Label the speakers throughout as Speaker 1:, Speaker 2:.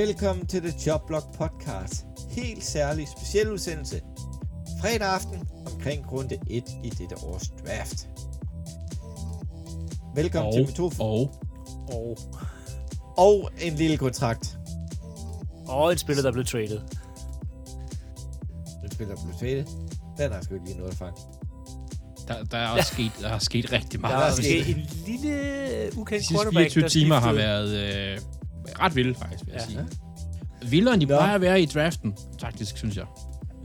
Speaker 1: Velkommen til The Jobblock Podcast. Helt særlig speciel udsendelse. Fredag aften omkring runde 1 i dette års draft. Velkommen
Speaker 2: Og,
Speaker 1: til to
Speaker 2: og,
Speaker 3: Og,
Speaker 1: og en lille kontrakt.
Speaker 3: og en spiller, der blev traded.
Speaker 1: Den spiller på tvætte. Den har sgu ikke lige noget at fange.
Speaker 2: der, der er også sket, der er sket rigtig
Speaker 3: Der
Speaker 2: meget.
Speaker 3: var
Speaker 1: er sket-
Speaker 3: en lille ukendt quarterback,
Speaker 2: 24
Speaker 3: der
Speaker 2: timer har været øh, ret vilde, faktisk, vil jeg
Speaker 3: Ja.
Speaker 2: sige. Vildere, end de
Speaker 1: Nå.
Speaker 2: plejer at være i draften, faktisk, synes jeg.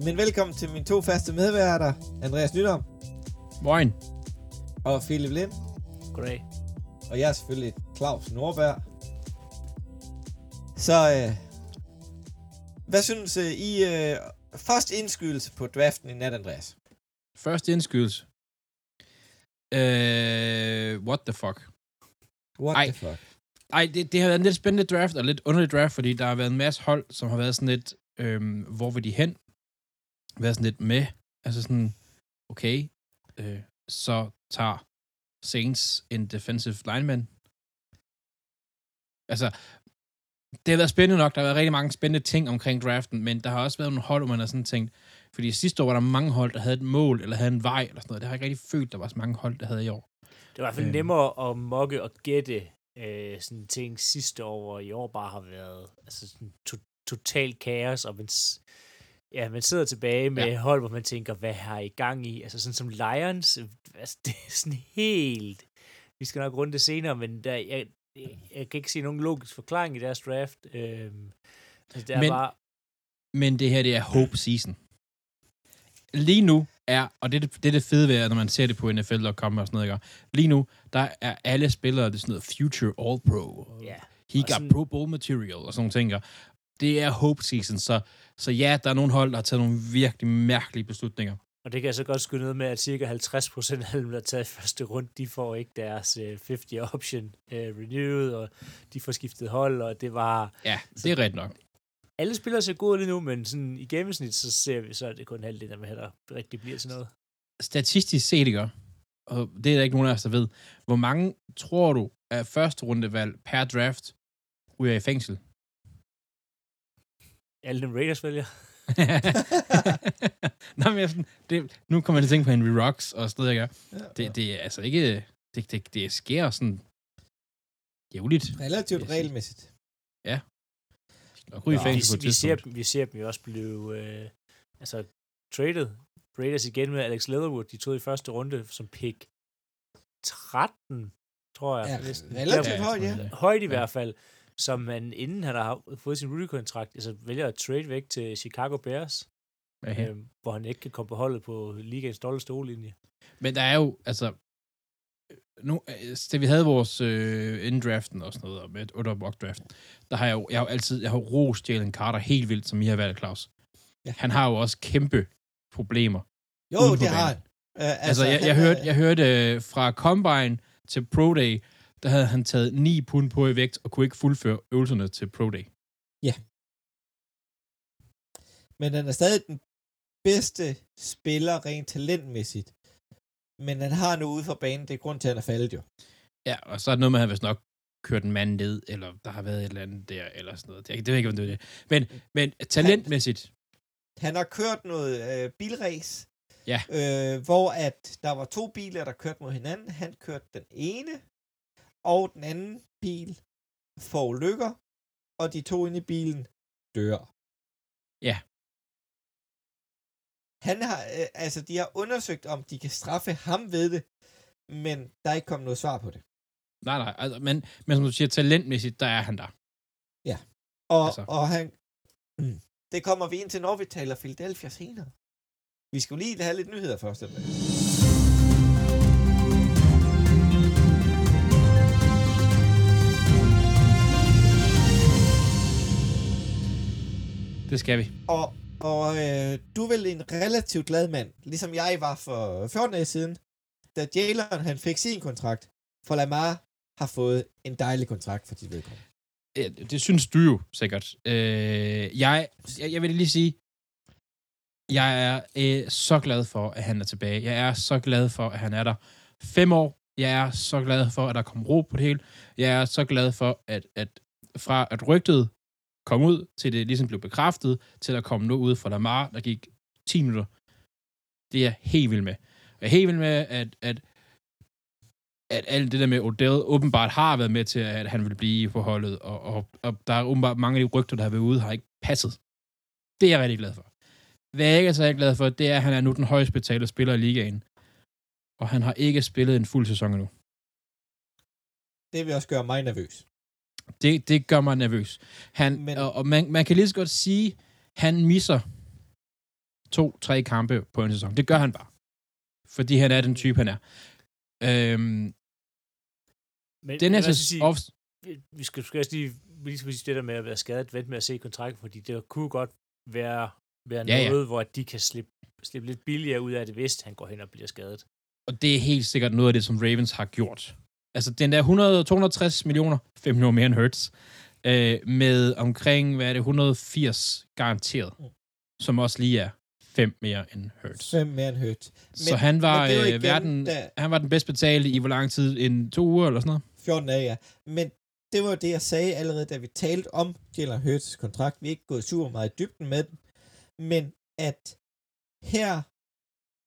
Speaker 1: Men velkommen til mine to faste medværter. Andreas Nydom
Speaker 2: Moin.
Speaker 1: og Philip Lind.
Speaker 3: Goddag.
Speaker 1: Og jeg er selvfølgelig Claus Nordberg. Så øh, hvad synes øh, I øh, først indskydelse på draften i nat, Andreas?
Speaker 2: Første indskydelse. Øh, what the fuck?
Speaker 1: What
Speaker 2: Ej.
Speaker 1: the fuck?
Speaker 2: Ej, det, det har været en lidt spændende draft, og lidt underlig draft, fordi der har været en masse hold, som har været sådan lidt, øhm, hvor vil de hen? Været sådan lidt med. Altså sådan, okay, øh, så tager Saints en defensive lineman. Altså, det har været spændende nok. Der har været rigtig mange spændende ting omkring draften, men der har også været nogle hold, hvor man har sådan tænkt, fordi sidste år var der mange hold, der havde et mål, eller havde en vej, eller sådan noget. Det har jeg ikke rigtig følt, der var så mange hold, der havde i år.
Speaker 3: Det var i hvert fald
Speaker 2: Øhm.
Speaker 3: nemmere at mokke og gætte øh, sådan ting sidste år, og i år bare har været altså sådan to- total kaos, og man, ja, man sidder tilbage med
Speaker 2: Ja.
Speaker 3: hold, hvor man tænker, hvad har I gang i? Altså sådan som Lions, altså, det er sådan helt... Vi skal nok runde det senere, men der, jeg, jeg kan ikke se nogen logisk forklaring i deres draft. Øhm, altså, det er
Speaker 2: Men-
Speaker 3: bare...
Speaker 2: Men det her, det er hope season. Lige nu er, og det er det, det, er det fede ved, når man ser det på NFL.com og sådan noget, ikke? lige nu, der er alle spillere, det er sådan noget future all pro. og
Speaker 3: Ja,
Speaker 2: He
Speaker 3: og
Speaker 2: got
Speaker 3: sådan-
Speaker 2: pro bowl material og sådan nogle ting. Det er hope season, så, så ja, der er nogle hold, der har taget nogle virkelig mærkelige beslutninger.
Speaker 3: Og det kan jeg så godt skyde ned med, at cirka 50 procent af dem, der er taget første runde, de får ikke deres øh, 50 option øh, renewed, og de får skiftet hold, og det var...
Speaker 2: Ja, det er rigtigt nok.
Speaker 3: Alle spillere ser gode lige nu, men sådan i gennemsnit, så ser vi, så er det kun halvdelen af dem der rigtig bliver til noget.
Speaker 2: Statistisk set, ikke? Og det er der ikke nogen af os, der ved, hvor mange tror du af første rundevalg per draft ryger i fængsel?
Speaker 3: Alle dem Raiders vælger.
Speaker 2: Nå, men jeg er sådan, det, nu kommer jeg til at tænke på Henry Rocks og sådan noget, ikke?
Speaker 1: Ja,
Speaker 2: Det, det er altså ikke... Det, det, det sker sådan jævligt.
Speaker 1: Relativt
Speaker 2: jeg
Speaker 1: regelmæssigt.
Speaker 2: Og ryge i
Speaker 1: Nå,
Speaker 3: Vi,
Speaker 2: fængsel på et
Speaker 3: vi, ser, vi ser dem jo også blive øh, altså, traded. Raiders igen med Alex Leatherwood, de tog i første runde som pick 13, tror jeg.
Speaker 1: Ja,
Speaker 3: næsten.
Speaker 1: relativt højt, ja.
Speaker 3: højt i
Speaker 2: Ja.
Speaker 3: hvert fald, som man inden han har fået sin rookie-kontrakt, altså vælger at trade væk til Chicago Bears,
Speaker 2: Ja.
Speaker 3: øh, hvor han ikke kan komme på holdet på ligaens dårligste O-linje.
Speaker 2: Men der er jo, altså... Nu, øh, da vi havde vores øh, inddraften og sådan noget, og med et underbok draft, der har jeg jo, jeg har jo altid, jeg har jo rost Jalen Carter helt vildt, som I har valgt, Claus.
Speaker 1: Ja.
Speaker 2: Han har jo også kæmpe problemer.
Speaker 1: Jo, det har
Speaker 2: banen.
Speaker 1: han. Uh,
Speaker 2: Altså, jeg,
Speaker 1: han
Speaker 2: jeg
Speaker 1: er-
Speaker 2: hørte, jeg hørte øh, fra Combine til Pro Day, der havde han taget 9 pund på i vægt, og kunne ikke fuldføre øvelserne til Pro Day.
Speaker 1: Men han er stadig den bedste spiller rent talentmæssigt. Men han har nu ude for banen, det er grund til, at han er faldet jo.
Speaker 2: Ja, og så er det noget med, at han vist nok kørt en mand ned, eller der har været et eller andet der, eller sådan noget. Det, det ved jeg ikke, om det er det. Men, men talentmæssigt,
Speaker 1: Han har kørt noget øh, bilrace,
Speaker 2: Ja.
Speaker 1: øh, hvor at der var to biler, der kørte mod hinanden. Han kørte den ene, og den anden bil får lykker, og de to inde i bilen dør.
Speaker 2: Ja.
Speaker 1: Han har, øh, altså de har undersøgt, om de kan straffe ham ved det, men der er ikke kommet noget svar på det.
Speaker 2: nej, nej, altså, men, men som du siger, talentmæssigt, der er han der.
Speaker 1: Og,
Speaker 2: Altså.
Speaker 1: altså. og han, mm, det kommer vi ind til, når vi taler Philadelphia senere. Vi skal jo lige have lidt nyheder først.
Speaker 2: Det skal vi.
Speaker 1: Og, og øh, du er vel en relativt glad mand, ligesom jeg var for 14 dage siden, da Jalen han fik sin kontrakt, for Lamar har fået en dejlig kontrakt for sit vedkommende.
Speaker 2: Det synes du jo sikkert. Øh, jeg, jeg, jeg vil lige sige, jeg er øh, så glad for, at han er tilbage. Jeg er så glad for, at han er der fem år. Jeg er så glad for, at der kom ro på det hele. Jeg er så glad for, at, at fra at rygtet kom ud, til det ligesom blev bekræftet, til at komme noget ud fra Lamar, der gik 10 minutter. Det er jeg helt vild med. Jeg er helt vild med, at, at, at alt det der med Odell åbenbart har været med til, at han vil blive på holdet, og, og, og der er åbenbart mange af de rygter, der har været ude, har ikke passet. Det er jeg rigtig glad for. Hvad jeg ikke er så glad for, det er, at han er nu den højst betalte spiller i ligaen. Og han har ikke spillet en fuld sæson endnu.
Speaker 1: Det vil også gøre mig nervøs.
Speaker 2: Det, det gør mig nervøs. Han,
Speaker 1: Men-
Speaker 2: Men... Og, og man, man kan lige så godt sige, han misser to-tre kampe på en sæson. Det gør han bare. Fordi han er den type, han er. Øhm,
Speaker 3: Men,
Speaker 2: den
Speaker 3: men jeg
Speaker 2: sæson...
Speaker 3: sige,
Speaker 2: Off,
Speaker 3: vi skal, skal også lige, lige skal sige det der med at være skadet, vente med at se kontrakten, fordi det kunne godt være, være
Speaker 2: Ja, ja.
Speaker 3: noget, hvor de kan slippe, slippe lidt billigere ud af det, hvis han går hen og bliver skadet.
Speaker 2: og det er helt sikkert noget af det, som Ravens har gjort. Altså, den der 100, 260 millioner, 5 millioner mere end Hurts, øh, med omkring, hvad er det, 180 garanteret,
Speaker 1: Mm.
Speaker 2: som også lige er 5 mere end Hurts.
Speaker 1: Fem mere end højt.
Speaker 2: Så han var,
Speaker 1: men er
Speaker 2: øh,
Speaker 1: igen,
Speaker 2: verden,
Speaker 1: da-
Speaker 2: han var den bedst betalte i hvor lang tid? En to uger eller sådan noget?
Speaker 1: 14 dage, ja. Men det var jo det, jeg sagde allerede, da vi talte om Jalen Hurts kontrakt. Vi er ikke gået super meget i dybden med den. Men at her,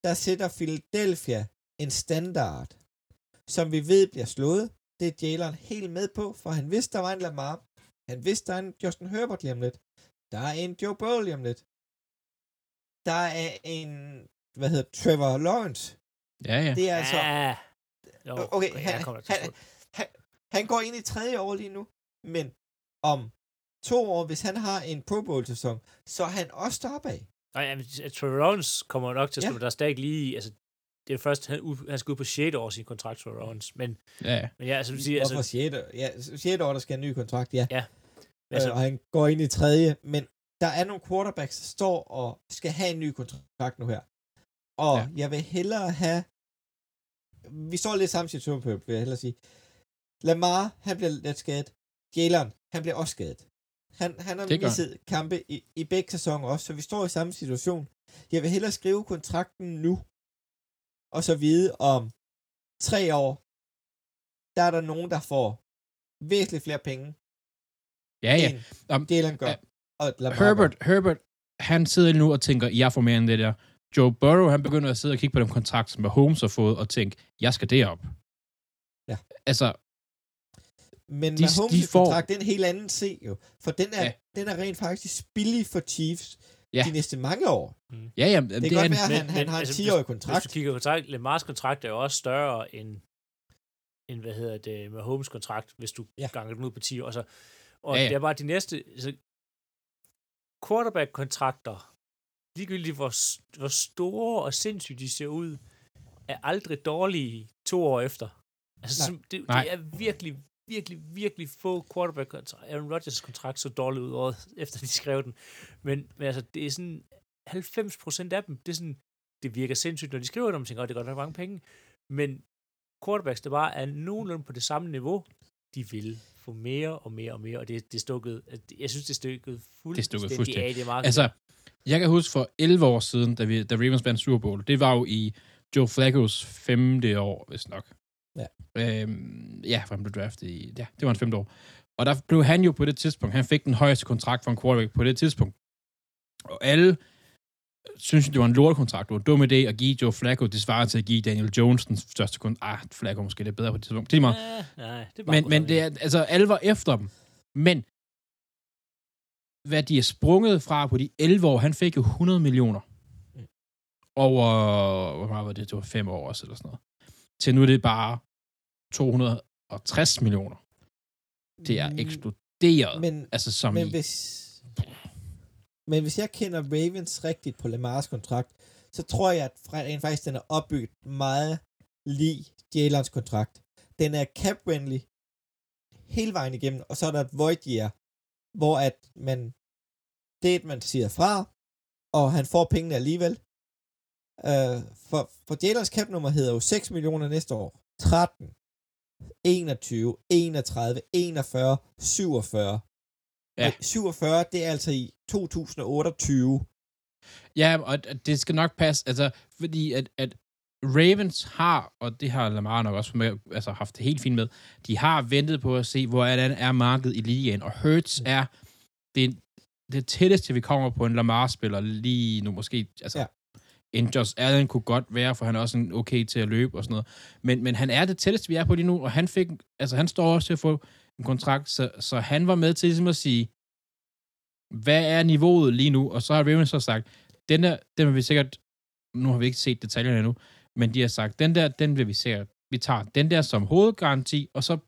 Speaker 1: der sætter Philadelphia en standard, som vi ved bliver slået. Det er Jalen helt med på, for han vidste, der var en Lamar. Han vidste, der er en Justin Herbert lige om lidt. Der er en Joe Burrow lige om lidt. Der er en, hvad hedder Trevor Lawrence.
Speaker 2: Ja, ja.
Speaker 1: Det er altså...
Speaker 3: Ja. Jo,
Speaker 1: Okay, han, han, han, går ind i tredje år lige nu, men om to år, hvis han har en Pro Bowl-sæson, så er han også deroppe af.
Speaker 3: Nej, ja, men Trevor Lawrence kommer nok til at
Speaker 1: Ja.
Speaker 3: spille, der er stadig lige, altså, det er først, han, han skal ud på 6. år sin kontrakt, Trevor Lawrence, men,
Speaker 2: ja, ja.
Speaker 3: men ja, altså, du siger, altså,
Speaker 1: 6. Ja, 6. år, der skal have en ny kontrakt, ja.
Speaker 3: Ja.
Speaker 1: Altså,
Speaker 3: altså,
Speaker 1: øh, og han går ind i tredje, men der er nogle quarterbacks, der står og skal have en ny kontrakt nu her. Og
Speaker 2: Ja.
Speaker 1: ja. jeg vil hellere have... Vi står lidt samme situation på, vil jeg hellere sige. Lamar, han bliver lidt skadet. Jalen, han bliver også skadet. Han, han har
Speaker 2: Det han.
Speaker 1: misset kampe i, i begge sæsoner også, så vi står i samme situation. Jeg vil hellere skrive kontrakten nu, og så vide om tre år, der er der nogen, der får væsentligt flere penge,
Speaker 2: ja, ja. Om-
Speaker 1: Jalen gør.
Speaker 2: ja.
Speaker 1: og Lamar
Speaker 2: Herbert,
Speaker 1: gør.
Speaker 2: Herbert, han sidder nu og tænker, jeg får mere end det der. Joe Burrow, han begynder at sidde og kigge på den kontrakt, som Holmes har fået, og tænke, jeg skal derop.
Speaker 1: Ja.
Speaker 2: Altså,
Speaker 1: Men
Speaker 2: de-
Speaker 1: Mahomes'
Speaker 2: de får-
Speaker 1: kontrakt, det er en helt anden se jo. For den er,
Speaker 2: Ja.
Speaker 1: den er rent faktisk billig for Chiefs
Speaker 2: Ja.
Speaker 1: de næste mange år.
Speaker 2: ja, ja,
Speaker 1: Det,
Speaker 2: det,
Speaker 1: det
Speaker 2: er
Speaker 1: kan
Speaker 2: en,
Speaker 1: godt være, at han,
Speaker 3: Men-
Speaker 1: han har en
Speaker 3: altså,
Speaker 1: 10-årig
Speaker 3: Hvis
Speaker 1: kontrakt.
Speaker 3: du kigger på kontrakt, Lamars kontrakt er jo også større end, end hvad hedder det, med Holmes kontrakt, hvis du ja. Ganger den ud på 10 år. Så, og
Speaker 2: Ja,
Speaker 3: ja, det er bare de næste, altså, quarterback-kontrakter, ligegyldigt hvor, hvor store og sindssygt de ser ud, er aldrig dårlige to år efter. Altså,
Speaker 1: Nej.
Speaker 3: som, det,
Speaker 2: Nej.
Speaker 3: det er virkelig, virkelig, virkelig få quarterback Aaron Rodgers kontrakt så dårligt ud året, efter de skrev den. Men, men altså, det er sådan 90 procent af dem, det er sådan, det virker sindssygt, når de skriver det, og man tænker, "Åh, det er godt nok mange penge. Men quarterbacks, der bare er nogenlunde på det samme niveau, de vil få mere og mere og mere, og det, det stukket, jeg synes, det er stukket fuldstændig,
Speaker 2: fuldstændig.
Speaker 3: af i det marked.
Speaker 2: altså, jeg kan huske for 11 år siden, da, vi, da Ravens vandt Super Bowl, det var jo i Joe Flacco's femte år, hvis nok.
Speaker 1: Ja.
Speaker 2: Øhm, ja, for han blev draftet i, ja, det var en femte år. Og der blev han jo på det tidspunkt, han fik den højeste kontrakt for en quarterback på det tidspunkt. Og alle synes, det var en lortkontrakt. Det var en dum idé at give Joe Flacco, det svarer til at give Daniel Jones den største kontrakt. Ah, Flacco måske lidt bedre på det tidspunkt. Det er meget.
Speaker 3: Ja, nej, det er bare
Speaker 2: Men, men det er, altså, alle var efter dem. Men, hvad de er sprunget fra på de 11 år, han fik jo 100 millioner. Over, hvor meget var det? Det var fem år også, eller sådan noget. Til nu er det bare 260 millioner. Det er
Speaker 1: Mm,
Speaker 2: eksploderet.
Speaker 1: Men,
Speaker 2: altså, som
Speaker 1: men,
Speaker 2: i,
Speaker 1: hvis, men hvis jeg kender Ravens rigtigt på Lamars kontrakt, så tror jeg, at rent faktisk den er opbygget meget lige Jalen's kontrakt. Den er cap-friendly hele vejen igennem, og så er der et void year, hvor at man, det at man siger fra, og han får pengene alligevel. Uh, for, for Jalen's cap-nummer hedder jo 6 millioner næste år. 13, 21, 31, 41, 47.
Speaker 2: Ja.
Speaker 1: Og 47, det er altså i 2028.
Speaker 2: Ja, og det skal nok passe, altså, fordi at, at Ravens har, og det har Lamar nok også med, altså, haft det helt fint med, de har ventet på at se, hvor er, er markedet i ligaen, og Hurts er det det tætteste, vi kommer på en Lamar-spiller lige nu, måske, altså,
Speaker 1: Ja.
Speaker 2: Ja. en Josh Allen kunne godt være, for han er også en okay til at løbe og sådan noget. Men, men han er det tætteste, vi er på lige nu, og han fik, altså han står også til at få en kontrakt, så, så han var med til ligesom at sige, hvad er niveauet lige nu? Og så har Ravens så sagt, den der, den vil vi sikkert, nu har vi ikke set detaljerne endnu, men de har sagt, den der, den vil vi sikkert, vi tager den der som hovedgaranti, og så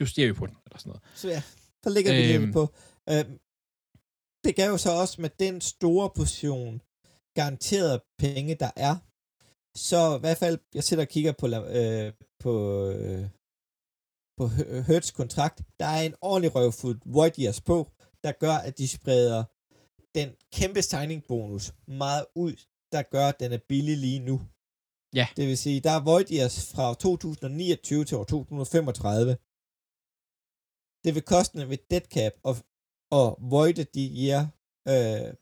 Speaker 2: justerer vi på den, eller sådan noget.
Speaker 1: Så ja, så ligger vi
Speaker 2: Øhm.
Speaker 1: lidt på. Øhm, det gav jo så også med den store portion garanterede penge, der er. Så i hvert fald, jeg sidder og kigger på, øh, på, øh, på H- Hurts kontrakt. Der er en ordentlig røvfuld void years på, der gør, at de spreder den kæmpe signing bonus meget ud, der gør, at den er billig lige nu.
Speaker 2: Ja.
Speaker 1: Det vil sige, der er void years fra 2029 til år 2035 det vil koste ved dead cap og, og voide de year øh,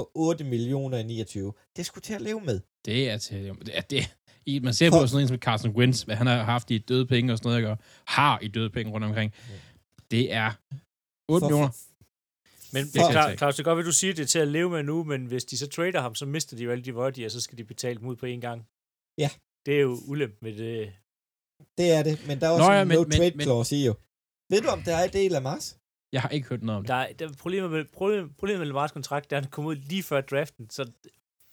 Speaker 1: på 8 millioner i 29. Det skulle til at leve med.
Speaker 2: Det er til, det er, det, i, man ser på
Speaker 1: For-
Speaker 2: sådan en som Carson Wentz, hvad han har haft i døde penge og sådan noget, og har i døde penge rundt omkring. Det er 8
Speaker 1: For-
Speaker 2: millioner.
Speaker 3: Men
Speaker 2: jeg
Speaker 3: Claus. Claus, det er godt, at du siger, det er til at leve med nu, men hvis de så trader ham, så mister de jo alle de voidier, og så skal de betale dem ud på en gang.
Speaker 1: Ja.
Speaker 3: Det er jo ulempe med det.
Speaker 1: Det er det, men der er også
Speaker 2: Nå ja,
Speaker 1: en
Speaker 2: men-
Speaker 1: no
Speaker 2: men-
Speaker 1: trade
Speaker 2: men-
Speaker 1: clause i jo. Ved du, om der er i del af Mars?
Speaker 2: Jeg har ikke hørt noget om det.
Speaker 3: Der, er- der er problemet med, problem, problemet med Lamars kontrakt, det er, at han kom ud lige før draften, så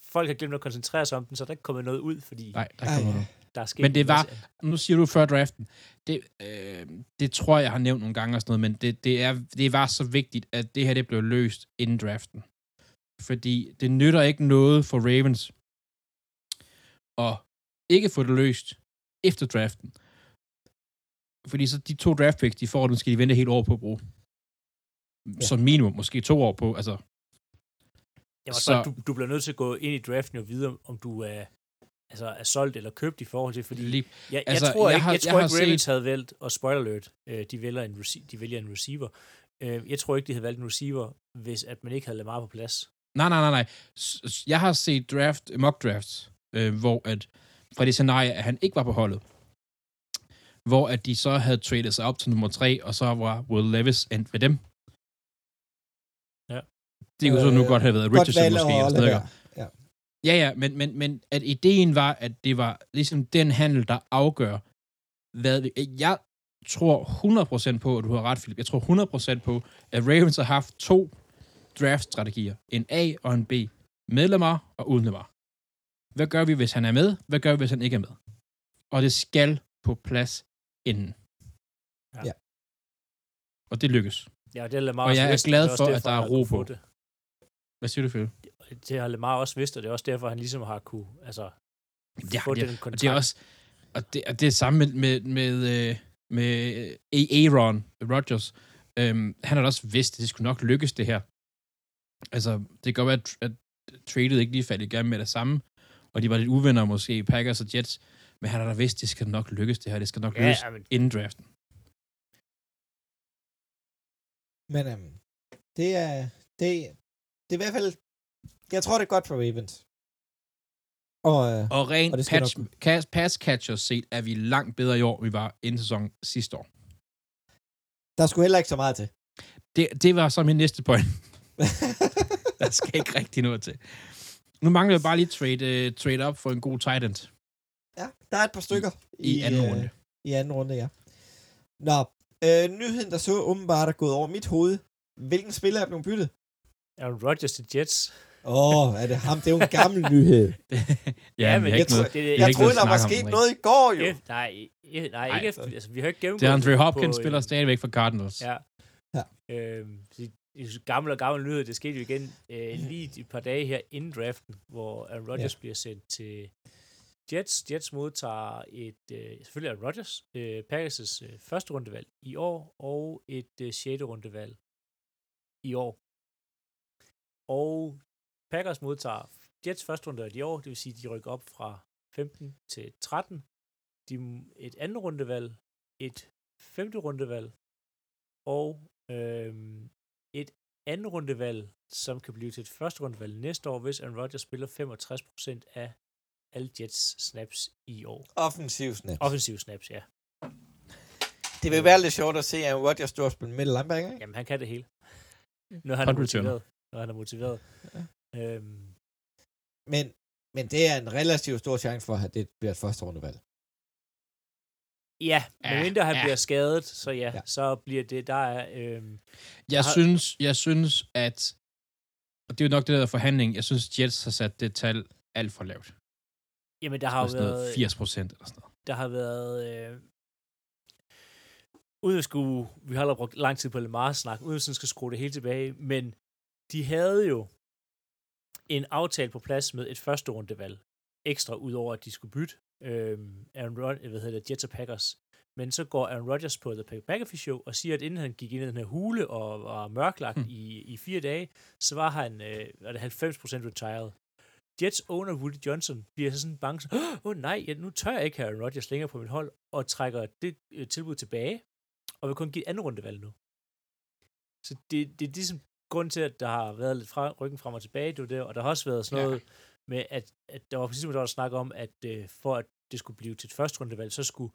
Speaker 3: folk har glemt at koncentrere sig om den, så der er ikke kommet noget ud, fordi
Speaker 2: Nej, der kommer noget.
Speaker 3: der er sket
Speaker 2: Men det var- Nu siger du før draften. Det, øh, det tror jeg, jeg har nævnt nogle gange og sådan noget, men det, det, er, det var så vigtigt, at det her det blev løst inden draften. Fordi det nytter ikke noget for Ravens at ikke få det løst efter draften. Fordi så de to draft picks, de får, dem skal de vente helt år på at bruge.
Speaker 1: Ja.
Speaker 2: Som minimum, måske to år på. Altså,
Speaker 3: Jeg var
Speaker 2: så-
Speaker 3: du, du bliver nødt til at gå ind i draften og vide, om du er, altså, er solgt eller købt i forhold til, fordi
Speaker 2: lige,
Speaker 3: jeg, jeg
Speaker 2: altså,
Speaker 3: tror
Speaker 2: jeg
Speaker 3: ikke,
Speaker 2: har-
Speaker 3: jeg
Speaker 2: jeg
Speaker 3: tror ikke Ravens
Speaker 2: set-
Speaker 3: havde valgt, og spoiler alert, øh, de, vælger en de vælger en receiver. Øh, jeg tror ikke, de havde valgt en receiver, hvis at man ikke havde Lamar på plads.
Speaker 2: Nej, nej, nej, nej. Jeg har set draft, mock drafts, øh, hvor at fra det scenarie, at han ikke var på holdet, hvor at de så havde traded sig op til nummer tre, og så var Will Levis endt ved dem.
Speaker 3: Ja.
Speaker 2: Det kunne så nu
Speaker 1: Øh,
Speaker 2: godt have været
Speaker 1: Godt
Speaker 2: Richardson
Speaker 1: valg
Speaker 2: måske. Eller sådan ikke? Ja, ja, men, men, men at ideen var, at det var ligesom den handel, der afgør, hvad vi... Jeg tror 100% på, at du har ret, Philip. Jeg tror 100% på, at Ravens har haft to draft-strategier. En A og en B. Med Lamar og uden Lamar. Hvad gør vi, hvis han er med? Hvad gør vi, hvis han ikke er med? Og det skal på plads inden.
Speaker 3: Ja.
Speaker 1: Ja.
Speaker 2: Og det lykkes.
Speaker 3: Ja, det har Lamar
Speaker 2: Og jeg er glad for, at der er ro på.
Speaker 3: Det.
Speaker 2: Hvad siger du, Philip?
Speaker 3: det har Lamar også vidst, og det er også derfor, han ligesom har kunne altså,
Speaker 2: Ja,
Speaker 3: få
Speaker 2: det,
Speaker 3: den
Speaker 2: Og
Speaker 3: kontrakt.
Speaker 2: det er også, og det, og det er samme med, med, med, øh, med A- Aaron Rodgers. Øhm, han har da også vidst, at det skulle nok lykkes, det her. Altså, det kan godt være, at, at tradet ikke lige faldt i gang med det samme, og de var lidt uvenner måske, Packers og Jets, men han har da vidst, at det skal nok lykkes, det her. Det skal nok
Speaker 3: ja,
Speaker 2: lykkes
Speaker 3: men,
Speaker 2: inden draften.
Speaker 1: Men øhm, det er, det, det er i hvert fald, jeg tror, det er godt for Ravens. Og, øh,
Speaker 2: Og rent
Speaker 1: Og
Speaker 2: patch, pass, pass catchers set, er vi langt bedre i år, vi var inden sæsonen sidste år.
Speaker 1: der skulle heller ikke så meget til.
Speaker 2: Det, det var så min næste point. Der skal ikke rigtig noget til. Nu mangler vi bare lige trade, uh, trade up for en god tight end
Speaker 1: ja, der er et par stykker.
Speaker 2: i anden
Speaker 1: øh,
Speaker 2: runde.
Speaker 1: I anden runde, ja. Nå, øh, nyheden, der så åbenbart er gået over mit hoved. Hvilken spiller er blevet byttet?
Speaker 3: Aaron Rodgers til Jets.
Speaker 1: Åh, oh, er det ham? Det er jo en gammel nyhed.
Speaker 2: ja,
Speaker 3: Ja,
Speaker 2: men jeg
Speaker 1: jeg
Speaker 2: ikke noget.
Speaker 3: det,
Speaker 1: Jeg
Speaker 2: ikke
Speaker 1: troede, der var sket noget i går, jo.
Speaker 3: Ja, nej, ja, nej, ikke
Speaker 2: Nej.
Speaker 3: efter, altså, vi har ikke gennemgået
Speaker 2: Det er Andre Hopkins
Speaker 3: på,
Speaker 2: spiller
Speaker 3: øh,
Speaker 2: stadigvæk for Cardinals.
Speaker 3: Ja.
Speaker 1: Ja.
Speaker 3: Øhm, gammel og gammel nyhed, det skete jo igen øh, lige et par dage her inden draften, hvor Aaron Rodgers ja. bliver sendt til Jets. Jets modtager et, øh, selvfølgelig Aaron Rodgers, øh, Packers' øh, første rundevalg i år, og et øh, sjette rundevalg i år. Og Packers modtager Jets første rundevalg i år, det vil sige, at de rykker op fra 15 til 13. De, et andet rundevalg, et femte rundevalg, og øhm, et andet rundevalg, som kan blive til et første rundevalg næste år, hvis Aaron Rodgers spiller 65% af alle Jets snaps i år.
Speaker 1: Offensiv snap.
Speaker 3: Offensive snaps, ja.
Speaker 1: Det vil være lidt sjovt at se, at Rodgers står og spille middle linebacker, ikke?
Speaker 3: Jamen, han kan det hele. når han er motiveret. Når han er motiveret.
Speaker 1: Ja.
Speaker 3: Øhm,
Speaker 1: Men, men det er en relativt stor chance for, at det bliver et første rundevalg.
Speaker 3: ja,
Speaker 2: Ja,
Speaker 3: medmindre han
Speaker 2: ja.
Speaker 3: bliver skadet, så ja,
Speaker 1: Ja.
Speaker 3: så bliver det, der er... Øhm,
Speaker 2: Jeg
Speaker 3: har-
Speaker 2: synes, jeg synes, at og det er jo nok det der forhandling, jeg synes, Jets har sat det tal alt for lavt.
Speaker 3: jamen, der har jo været...
Speaker 2: 80 procent eller sådan noget.
Speaker 3: der har været... Øh, uden at skulle... Vi har allerede brugt lang tid på Lamar snak, uden at sådan skal skrue det hele tilbage, men de havde jo en aftale på plads med et første rundevalg, ekstra ud over at de skulle bytte øh, Aaron Rod, hvad hedder det, Jets og Packers. Men så går Aaron Rodgers på The Pat McAfee Show og siger, at inden han gik ind i den her hule og var mørklagt
Speaker 2: hmm.
Speaker 3: i, i fire dage, så var han øh, var det 90% retired. Jets owner Woody Johnson bliver så sådan bange, åh oh, nej, ja, nu tør jeg ikke have Aaron Rodgers længere på mit hold, og trækker det øh, tilbud tilbage, og vil kun give et andet rundevalg nu. Så det, det er ligesom grund til, at der har været lidt fra, ryggen frem og tilbage, det var det, og der har også været sådan
Speaker 2: Ja.
Speaker 3: noget med, at, at der var præcis, der var snak om, at øh, for at det skulle blive til et første rundevalg, så skulle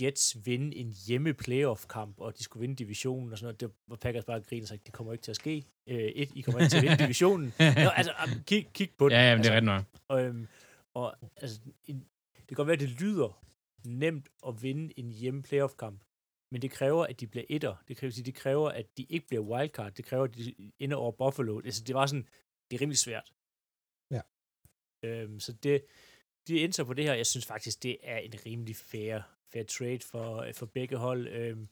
Speaker 3: Jets vinde en hjemme playoff-kamp, og de skulle vinde divisionen og sådan noget. Det var Packers bare grine og sagde, det kommer ikke til at ske. Øh, et, I kommer ikke til at vinde divisionen. Nå, altså, kig, kig på det.
Speaker 2: Ja, ja, men det
Speaker 3: altså,
Speaker 2: er ret nok.
Speaker 3: og, øhm, og altså, en, det kan godt være, at det lyder nemt at vinde en hjemme playoff-kamp, men det kræver, at de bliver etter. Det kræver, det kræver, at de ikke bliver wildcard. Det kræver, at de ender over Buffalo. Altså, det var sådan, det er rimelig svært.
Speaker 1: Ja.
Speaker 3: Øhm, så det, de endte på det her. Jeg synes faktisk, det er en rimelig fair, fair trade for, for begge hold. Øhm,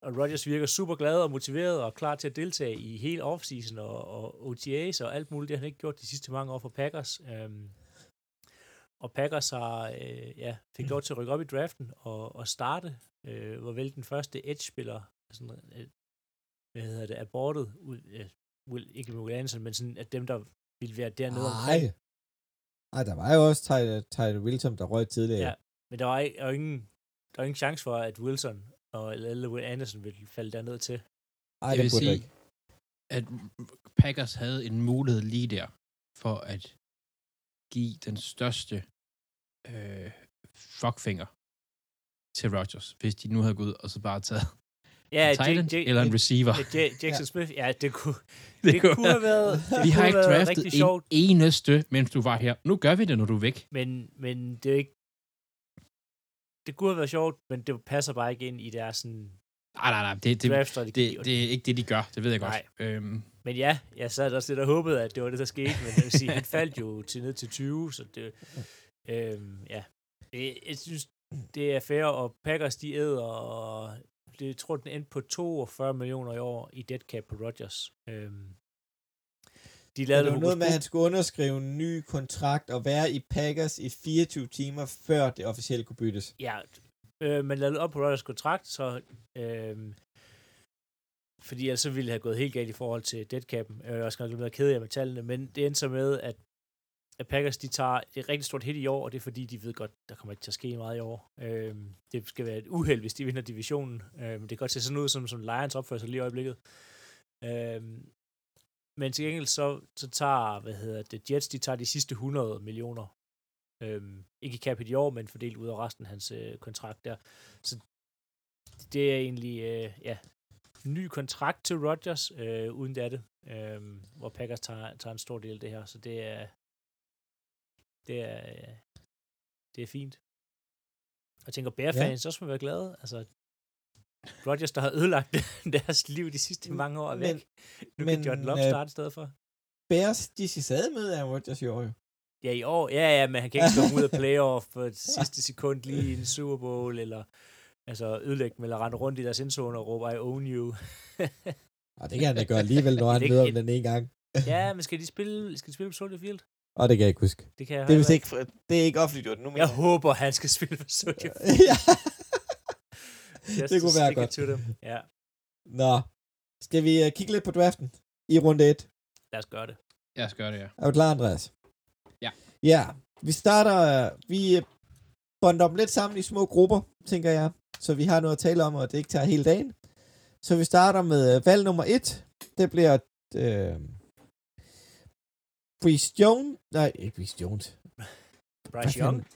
Speaker 3: og Rodgers virker super glad og motiveret og klar til at deltage i hele offseason og, og OTAs og alt muligt. Det har han ikke gjort de sidste mange år for Packers. Øhm, og Packers har, øh, ja, fik lov til at rykke op i draften og, og starte, øh, var vel den første edge-spiller, sådan, øh, hvad hedder det, abortet, ud, øh, Will, ikke Will Anderson, men sådan, at dem, der ville være dernede
Speaker 1: Nej.
Speaker 3: omkring.
Speaker 1: Ej, der var jo også Ty, Ty Wilson, der røg tidligere.
Speaker 3: Ja. Men der var, ikke, der var ingen, der var ingen chance for, at Wilson og eller Will Anderson ville falde derned til.
Speaker 1: Ej,
Speaker 2: Jeg
Speaker 1: det
Speaker 2: vil sige,
Speaker 1: ikke.
Speaker 2: at Packers havde en mulighed lige der for at give den største øh, fuckfinger til Rodgers, hvis de nu havde gået ud og så bare taget
Speaker 3: Ja,
Speaker 2: en tight end
Speaker 3: J- J-
Speaker 2: eller en receiver.
Speaker 3: Ja, J- Jackson Smith, ja, det kunne,
Speaker 2: Det,
Speaker 3: det kunne have været, det
Speaker 2: vi har ikke draftet en
Speaker 3: sjovt,
Speaker 2: eneste, mens du var her. Nu gør vi det, når du er væk.
Speaker 3: men, men det er ikke, det kunne have været sjovt, men det passer bare ikke ind i deres sådan,
Speaker 2: Nej, nej, nej. Det, det,
Speaker 3: draft-strategi.
Speaker 2: det, det er ikke det, de gør. Det ved jeg godt.
Speaker 3: Nej.
Speaker 2: Øhm,
Speaker 3: Men ja, jeg sad også lidt og håbede, at det var det, der skete, men jeg vil sige, han faldt jo til ned til 20, så det, øhm, ja. Det, jeg synes, det er fair, og Packers, de æder, og det, tror, den endte på 42 millioner i år i dead cap på Rodgers. Øhm, de lavede
Speaker 1: det var noget med, at han skulle underskrive en ny kontrakt og være i Packers i 24 timer, før det officielt kunne byttes.
Speaker 3: Ja, øh, man lavede op på Rodgers kontrakt, så øh, fordi ellers så ville det have gået helt galt i forhold til deadcapen. Jeg er også nok lidt ked af med tallene, men det endte så med, at, at Packers de tager et rigtig stort hit i år, og det er fordi, de ved godt, der kommer ikke til at ske meget i år. Øh, det skal være et uheld, hvis de vinder divisionen. Øh, det kan godt se sådan ud, som, som Lions opfører sig lige i øjeblikket. Øh, men til gengæld så, så tager, hvad hedder det, Jets, de tager de sidste 100 millioner Øhm, ikke i cap i år, men fordelt ud af resten af hans øh, kontrakt der. Så det er egentlig, øh, ja, ny kontrakt til Rodgers, øh, uden det er det, øh, hvor Packers tager, tager en stor del af det her, så det er, det er, øh, det er fint. Og jeg tænker, Bear-fans ja. også må være glade, altså, Rodgers, der har ødelagt deres liv de sidste mange år, er væk.
Speaker 1: Men-
Speaker 3: nu
Speaker 1: men,
Speaker 3: kan John Love
Speaker 1: øh,
Speaker 3: starte i stedet for.
Speaker 1: Bears, de skal stadig med af Rodgers i år jo.
Speaker 3: Ja, i år. Ja, ja, men han kan ikke komme ud af playoff på et sidste sekund lige i en Super Bowl, eller altså ødelægge dem, eller rende rundt i deres endzone og råbe, I own you.
Speaker 1: Og det kan han da gøre alligevel, når han
Speaker 3: er
Speaker 1: møder om
Speaker 3: ikke
Speaker 1: den ene gang.
Speaker 3: ja, men skal de spille, skal de spille på Soldier Field?
Speaker 1: Og det kan jeg ikke huske.
Speaker 3: Det kan jeg
Speaker 1: Det er, vist ikke, det er ikke offentliggjort nu. Men
Speaker 3: Jeg håber, han skal spille på Soldier Field.
Speaker 1: ja.
Speaker 3: Just
Speaker 1: det
Speaker 3: to
Speaker 1: kunne være
Speaker 3: stick it
Speaker 1: godt.
Speaker 3: To them. Ja,
Speaker 1: Nå. Skal vi uh, kigge lidt på draften i runde 1?
Speaker 3: lad os gøre det.
Speaker 2: jeg skal gøre det, ja.
Speaker 1: Er du klar, Andreas?
Speaker 2: Ja.
Speaker 1: Ja, vi starter, øh, vi øh, bonder dem lidt sammen i små grupper, tænker jeg, så vi har noget at tale om, og det ikke tager hele dagen. Så vi starter med øh, valg nummer 1. Det bliver øh, Bryce Jones, nej, ikke Bryce Jones.
Speaker 3: Bryce Young.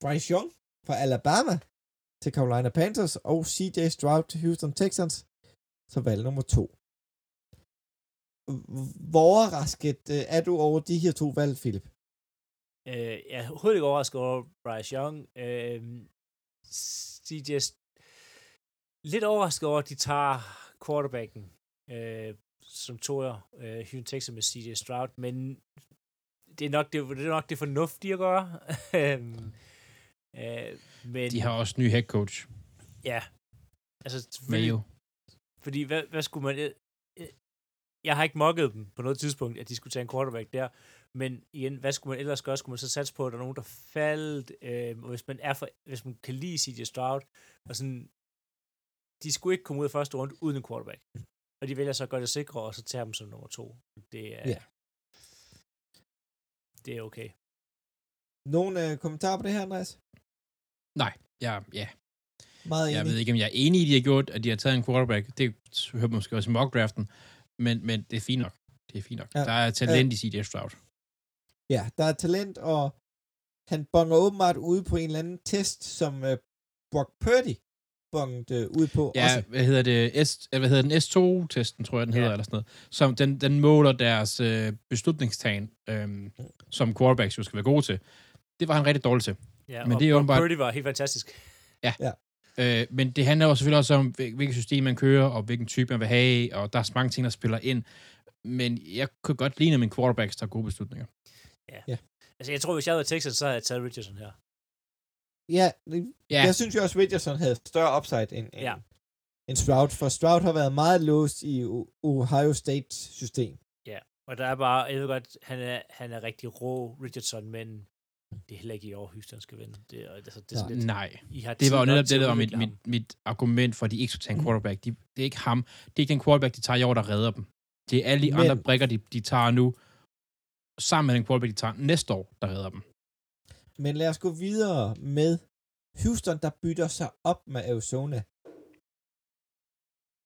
Speaker 1: Bryce Young fra Alabama til Carolina Panthers, og CJ Stroud til Houston Texans som valg nummer 2. hvor overrasket øh, er du over de her to valg, Philip?
Speaker 3: Øh, jeg er overhovedet ikke overrasket over Bryce Young. Øh, CJ... Lidt overrasket over, at de tager quarterbacken øh, som toer, øh, Houston Texas med CJ Stroud, men det er nok det, det, er nok det fornuftige at gøre. Øhm, øh, men,
Speaker 2: De har også ny head coach.
Speaker 3: Ja. Altså,
Speaker 2: Mayo.
Speaker 3: fordi hvad, hvad skulle man... Jeg har ikke mokket dem på noget tidspunkt, at de skulle tage en quarterback der. Men igen, hvad skulle man ellers gøre? Skulle man så satse på, at der er nogen, der faldt? Øh, og hvis man, er for, hvis man kan lide CJ Stroud, og sådan, de skulle ikke komme ud af første runde uden en quarterback. Og de vælger så at gøre det sikre, og så tage dem som nummer to. Det er,
Speaker 1: Ja.
Speaker 3: det er okay.
Speaker 1: Nogle øh, kommentarer på det her, Andreas?
Speaker 2: Nej, ja, ja.
Speaker 1: Meget
Speaker 2: Jeg
Speaker 1: enig.
Speaker 2: ved ikke, om jeg er enig i, at de har gjort, at de har taget en quarterback. Det hører man måske også i mock-draften. Men, men det er fint nok. Det er fint nok.
Speaker 1: Ja.
Speaker 2: Ja. Der er talent i CJ Stroud.
Speaker 1: Ja, der er talent, og han bonger åbenbart ude på en eller anden test, som øh, Brock Purdy bongede øh, ud på.
Speaker 2: Ja,
Speaker 1: også.
Speaker 2: hvad hedder det? S, øh, hvad hedder den? S2-testen, tror jeg, den hedder,
Speaker 3: Ja.
Speaker 2: eller sådan noget. Som den, den måler deres øh, beslutningstagen, øhm,
Speaker 1: Mm.
Speaker 2: som quarterbacks jo skal være gode til. Det var han rigtig dårlig til.
Speaker 3: Ja,
Speaker 2: Men
Speaker 3: og,
Speaker 2: det er
Speaker 3: og
Speaker 2: åbenbart-
Speaker 3: Purdy var helt fantastisk.
Speaker 2: Øh, men det handler jo selvfølgelig også om, hvil- hvilket system man kører, og hvilken type man vil have, og der er så mange ting, der spiller ind. Men jeg kunne godt lide min quarterbacks, der er gode beslutninger.
Speaker 3: Altså, jeg tror, hvis jeg havde Texans, så havde jeg taget Richardson her.
Speaker 1: Ja,
Speaker 2: Ja,
Speaker 1: jeg synes jo også, Richardson havde større upside end, end,
Speaker 3: Ja.
Speaker 1: end Stroud, for Stroud har været meget låst i Ohio State system.
Speaker 3: Og der er bare, jeg ved godt, han er, han er rigtig rå, Richardson, men det er heller ikke i år, Houston skal vinde. Det, altså, det er sådan lidt,
Speaker 2: nej.
Speaker 3: I har
Speaker 2: Det var jo netop det, der var mit,
Speaker 3: ham.
Speaker 2: mit, mit argument for, at de ikke skulle tage en quarterback. De, det er ikke ham. Det er ikke den quarterback, de tager i år, der redder dem. Det er alle de
Speaker 1: Men-
Speaker 2: andre brikker, de, de tager nu, sammen med den quarterback, de tager næste år, der redder dem.
Speaker 1: Men lad os gå videre med Houston, der bytter sig op med Arizona.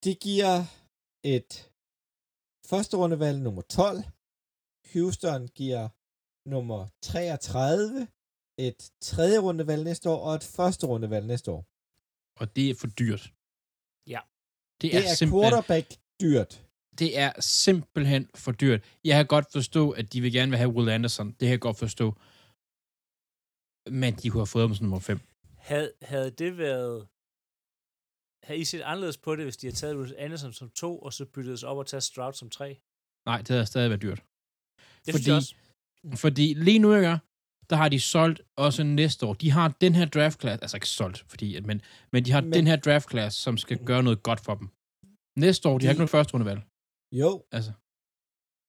Speaker 1: Det giver et første rundevalg nummer 12. Houston giver nummer 33, et tredje rundevalg næste år, og et første rundevalg næste år.
Speaker 2: Og det er for dyrt.
Speaker 3: Ja.
Speaker 2: Det
Speaker 1: Det
Speaker 2: er,
Speaker 1: er
Speaker 2: simpelthen,
Speaker 1: quarterback dyrt.
Speaker 2: det er simpelthen for dyrt. Jeg kan godt forstå, at de vil gerne vil have Will Anderson. Det kan jeg godt forstå. Men de kunne have fået ham som nummer 5.
Speaker 3: Havde, havde det været... Havde I set anderledes på det, hvis de havde taget Bruce Anderson som to, og så byttet sig op og taget Stroud som tre?
Speaker 2: Nej, det havde stadig været dyrt.
Speaker 3: Det
Speaker 2: Fordi-
Speaker 3: også.
Speaker 2: Fordi lige nu, ikke, der har de solgt også næste år. De har den her draft class, altså ikke solgt, fordi, at- men, men de har
Speaker 1: Men-
Speaker 2: den her draft class, som skal gøre noget godt for dem. Næste år, de, de har ikke noget første rundevalg.
Speaker 1: Jo,
Speaker 2: Altså,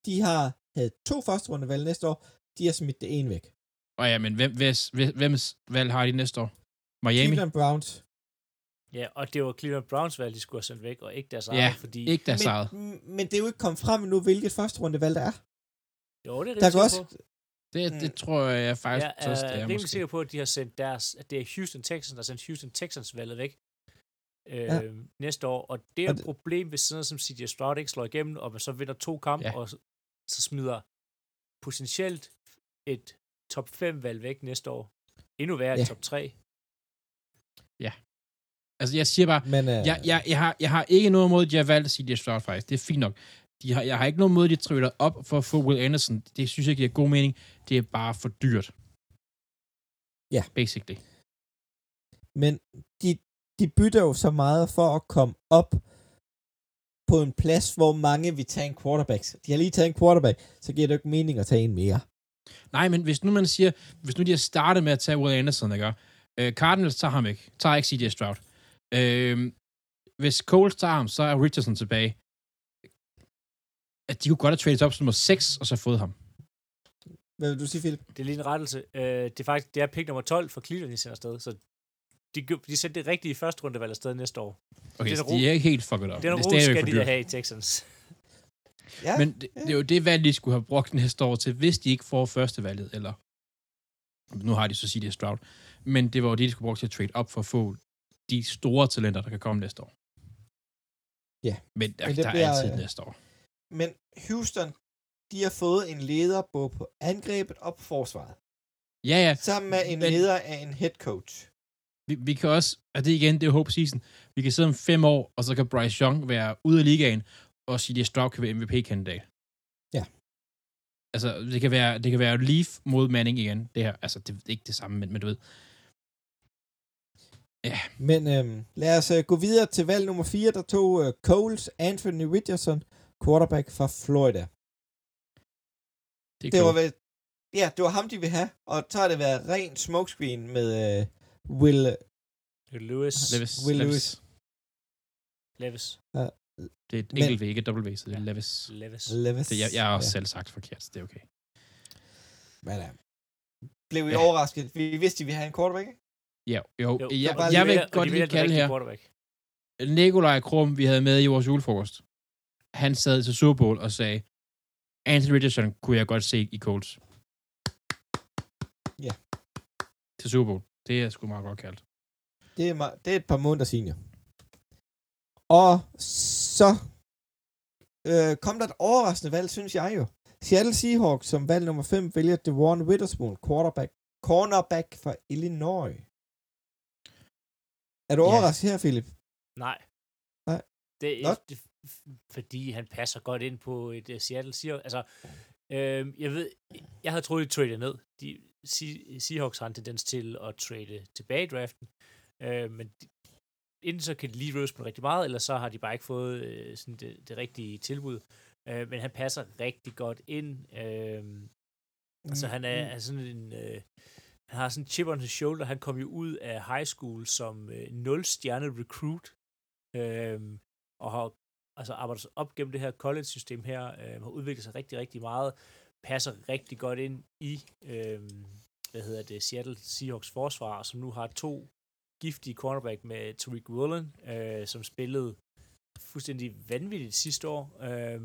Speaker 1: de har havde to første rundevalg næste år. De har smidt det ene væk.
Speaker 2: Og ja, men hvem, hvis, hvem- valg har de næste år? Miami?
Speaker 1: Cleveland Browns.
Speaker 3: Ja, og det var Cleveland Browns valg, de skulle have sendt væk, og ikke deres
Speaker 2: Ja,
Speaker 3: eget, fordi...
Speaker 2: Ikke deres eget.
Speaker 1: Men, men det er jo ikke kommet frem endnu, hvilket første rundevalg der er.
Speaker 3: Jo, det er
Speaker 1: Der kan også,
Speaker 3: på.
Speaker 2: Det, det
Speaker 1: Mm.
Speaker 2: tror jeg jeg faktisk
Speaker 3: Jeg
Speaker 2: også, det
Speaker 3: er
Speaker 2: er
Speaker 3: rimelig
Speaker 2: måske.
Speaker 3: sikker på, at de har sendt deres, at det er Houston Texans, der har sendt Houston Texans valget væk øh,
Speaker 1: Ja.
Speaker 3: næste år. Og det er
Speaker 1: Og
Speaker 3: et
Speaker 1: det-
Speaker 3: problem, hvis sådan noget som CJ Stroud ikke slår igennem, og man så vinder to kampe,
Speaker 2: Ja.
Speaker 3: og så smider potentielt et top 5 valg væk næste år. Endnu værre
Speaker 1: Ja.
Speaker 3: top 3.
Speaker 2: Altså, jeg siger bare,
Speaker 1: men øh,
Speaker 2: jeg, jeg, jeg, har, jeg har ikke noget imod, at de har valgt CJ Stroud faktisk. Det er fint nok. De har, jeg har ikke noget imod, at de trader op for at få Will Anderson. Det synes jeg ikke giver god mening. Det er bare for dyrt.
Speaker 1: Ja.
Speaker 2: Basically.
Speaker 1: men de, de bytter jo så meget for at komme op på en plads, hvor mange vil tage en quarterback. De har lige taget en quarterback, så giver det jo ikke mening at tage en mere.
Speaker 2: Nej, men hvis nu man siger, hvis nu de har startet med at tage Will Anderson, ikke? Øh, Cardinals tager ham ikke. Tager ikke CJ Stroud. Øh, hvis Coles tager ham, så er Richardson tilbage. At de kunne godt have traded op som nummer 6, og så fået ham.
Speaker 1: Hvad vil du sige, Philip?
Speaker 3: Det er lige en rettelse. Øh, det er faktisk det er pick nummer 12 for Cleveland, de sender afsted. Så de, de sendte det rigtige første rundevalg afsted næste år.
Speaker 2: Okay,
Speaker 3: Den
Speaker 2: så
Speaker 3: ro-
Speaker 2: de er ikke helt fucket op.
Speaker 3: Den
Speaker 2: Det er
Speaker 3: ro skal de da have i Texans.
Speaker 1: Ja,
Speaker 2: Men det, det er jo det valg, de skulle have brugt næste år til, hvis de ikke får første valget, eller nu har de så CJ Stroud, men det var jo det, de skulle bruge til at trade op for at få de store talenter, der kan komme næste år.
Speaker 1: Ja.
Speaker 2: Men der,
Speaker 1: Men det
Speaker 2: der
Speaker 1: bliver,
Speaker 2: er altid næste år.
Speaker 1: Men Houston, de har fået en leder både på angrebet og på forsvaret.
Speaker 2: Ja, ja.
Speaker 1: Sammen med en
Speaker 2: Men-
Speaker 1: leder af en head coach.
Speaker 2: Vi, vi kan også, og det igen, det er hope season, vi kan sidde om fem år, og så kan Bryce Young være ude af ligaen, og CJ Stroud kan være MVP-kandidat. Altså, det kan være, det kan være Leaf mod Manning igen, det her. Altså, det er ikke det samme, men, men du ved.
Speaker 1: Men øhm, lad os øh, gå videre til valg nummer 4, der tog øh, Coles Anthony Richardson, quarterback fra Florida.
Speaker 2: Det
Speaker 1: Det var vel, ja, det var ham, de ville have, og så har det været ren smokescreen med øh, Will,
Speaker 3: Lewis.
Speaker 2: Levis.
Speaker 1: Will
Speaker 2: Levis.
Speaker 3: Levis.
Speaker 2: Det er et
Speaker 1: Men-
Speaker 2: enkelt V, ikke et V, så det er
Speaker 3: Ja.
Speaker 2: Levis.
Speaker 3: Levis.
Speaker 1: Levis.
Speaker 2: Det, jeg, jeg har også
Speaker 1: ja.
Speaker 2: selv sagt forkert, så det er okay.
Speaker 1: Men, øh, blev I
Speaker 2: Ja.
Speaker 1: overrasket? Vi vidste, at vi havde en quarterback, ikke?
Speaker 2: Ja, jo.
Speaker 3: Jo,
Speaker 2: jeg,
Speaker 3: de
Speaker 2: jeg vil godt lige kalde her. Nikolaj Krum, vi havde med i vores julefrokost, han sad til Super Bowl og sagde, Anthony Richardson kunne jeg godt se i Colts.
Speaker 1: Ja.
Speaker 2: Til Super Bowl. Det er sgu meget godt kaldt.
Speaker 1: Det er, det er et par måneder senior. Og så øh, kom der et overraskende valg, synes jeg jo. Seattle Seahawks som valg nummer 5 vælger Devon Witherspoon, quarterback, cornerback fra Illinois. Er du
Speaker 2: Ja.
Speaker 1: overrasket her, Philip?
Speaker 3: Nej.
Speaker 1: Nej.
Speaker 3: Det,
Speaker 1: Nå.
Speaker 3: det, fordi han passer godt ind på et uh, Seattle Seahawks. Altså, øh, jeg ved, jeg havde troet, de trade ned. De, Se- Seahawks har en tendens til at trade tilbage i draften. Øh, men de, enten så kan de lige røse på rigtig meget, eller så har de bare ikke fået øh, sådan det, det rigtige tilbud. Øh, men han passer rigtig godt ind. Øh, Altså, han er, er sådan en... Øh, han har sådan en chip on his shoulder. Han kom jo ud af high school som øh, 0-stjerne recruit. Øh, og har altså arbejdet sig op gennem det her college-system her. Øh, har udviklet sig rigtig, rigtig meget. Passer rigtig godt ind i, øh, hvad hedder det, Seattle Seahawks forsvar, som nu har to giftige cornerback med Tariq Woolen, øh, som spillede fuldstændig vanvittigt sidste år. Øh,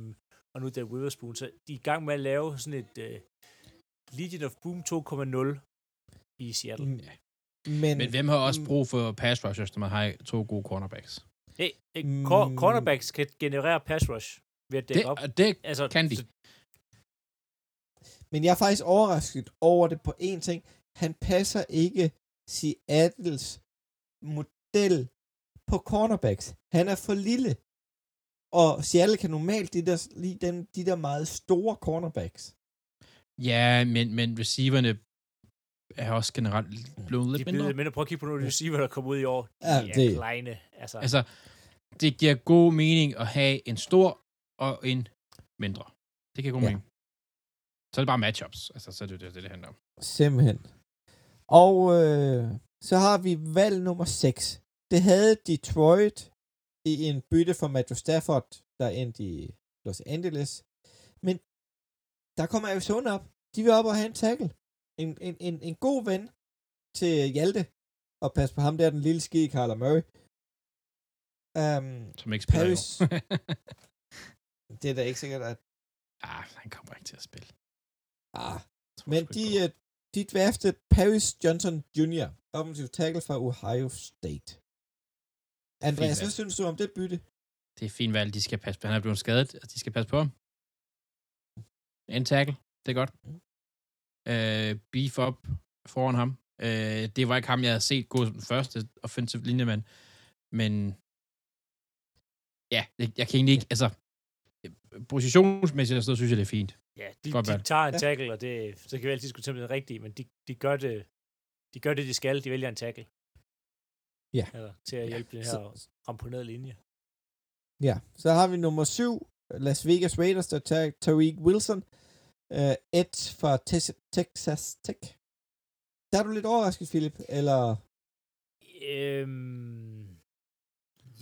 Speaker 3: og nu er det Witherspoon. Så de er i gang med at lave sådan et... Øh, Legion of Boom 2.0 i Seattle.
Speaker 1: Mm, Men,
Speaker 2: Men hvem har også brug for pass rushers, når man har to gode cornerbacks?
Speaker 3: Hey, cor-
Speaker 1: Mm.
Speaker 3: cornerbacks kan generere pass rush ved at dække
Speaker 2: Det,
Speaker 3: op.
Speaker 2: det
Speaker 3: Altså,
Speaker 2: kan de.
Speaker 3: så-
Speaker 1: Men jeg er faktisk overrasket over det på én ting. Han passer ikke Seattles model på cornerbacks. Han er for lille. Og Seattle kan normalt de der, lige den, de der meget store cornerbacks.
Speaker 2: Ja, men, men receiverne er også generelt blevet
Speaker 3: de
Speaker 2: lidt
Speaker 3: er blevet
Speaker 2: mindre.
Speaker 3: mindre. Prøv at kigge på nogle receiver, der kommer ud i år. De
Speaker 1: Ja,
Speaker 3: er
Speaker 1: det-
Speaker 3: kleine. Altså,
Speaker 2: Altså, det giver god mening at have en stor og en mindre. Det giver god
Speaker 1: Ja.
Speaker 2: mening. Så er det bare matchups. Altså, så er det det, det, det handler om.
Speaker 1: Simpelthen. Og øh, så har vi valg nummer 6. Det havde Detroit i en bytte for Matthew Stafford, der endte i Los Angeles. Men der kommer Arizona op. De vil op og have en tackle. En, en, en, en god ven til Hjalte. Og pas på ham der, den lille ski, Carla Murray. Um,
Speaker 2: Som ikke spiller
Speaker 1: Paris. det er da ikke sikkert, at...
Speaker 2: ah, han kommer ikke til at spille.
Speaker 1: Ah, Men de, de draftede Paris Johnson Jr., offensiv tackle fra Ohio State. Andreas, hvad synes du om det bytte?
Speaker 2: Det er fint valg, de skal passe på. Han er blevet skadet, og de skal passe på ham. En tackle, det er godt. Øh, beef up foran ham. Øh, det var ikke ham, jeg havde set gå som den første offensive linjemand. Men ja, jeg, jeg kan egentlig ikke, altså positionsmæssigt noget, synes jeg, det er fint.
Speaker 3: ja, de,
Speaker 2: godt
Speaker 3: de
Speaker 2: valg.
Speaker 3: tager en
Speaker 1: Ja.
Speaker 3: tackle, og det, så kan vi altid diskutere, om det er rigtigt, men de, de, gør det, de gør det, de skal. De vælger en tackle.
Speaker 1: Ja.
Speaker 3: Altså, til at hjælpe den her ramponerede linje.
Speaker 1: Ja, så har vi nummer syv, Las Vegas Raiders, der tager Tariq Wilson, uh, Ed fra Tes- Texas Tech. Der er du lidt overrasket, Philip, eller...
Speaker 3: Øhm,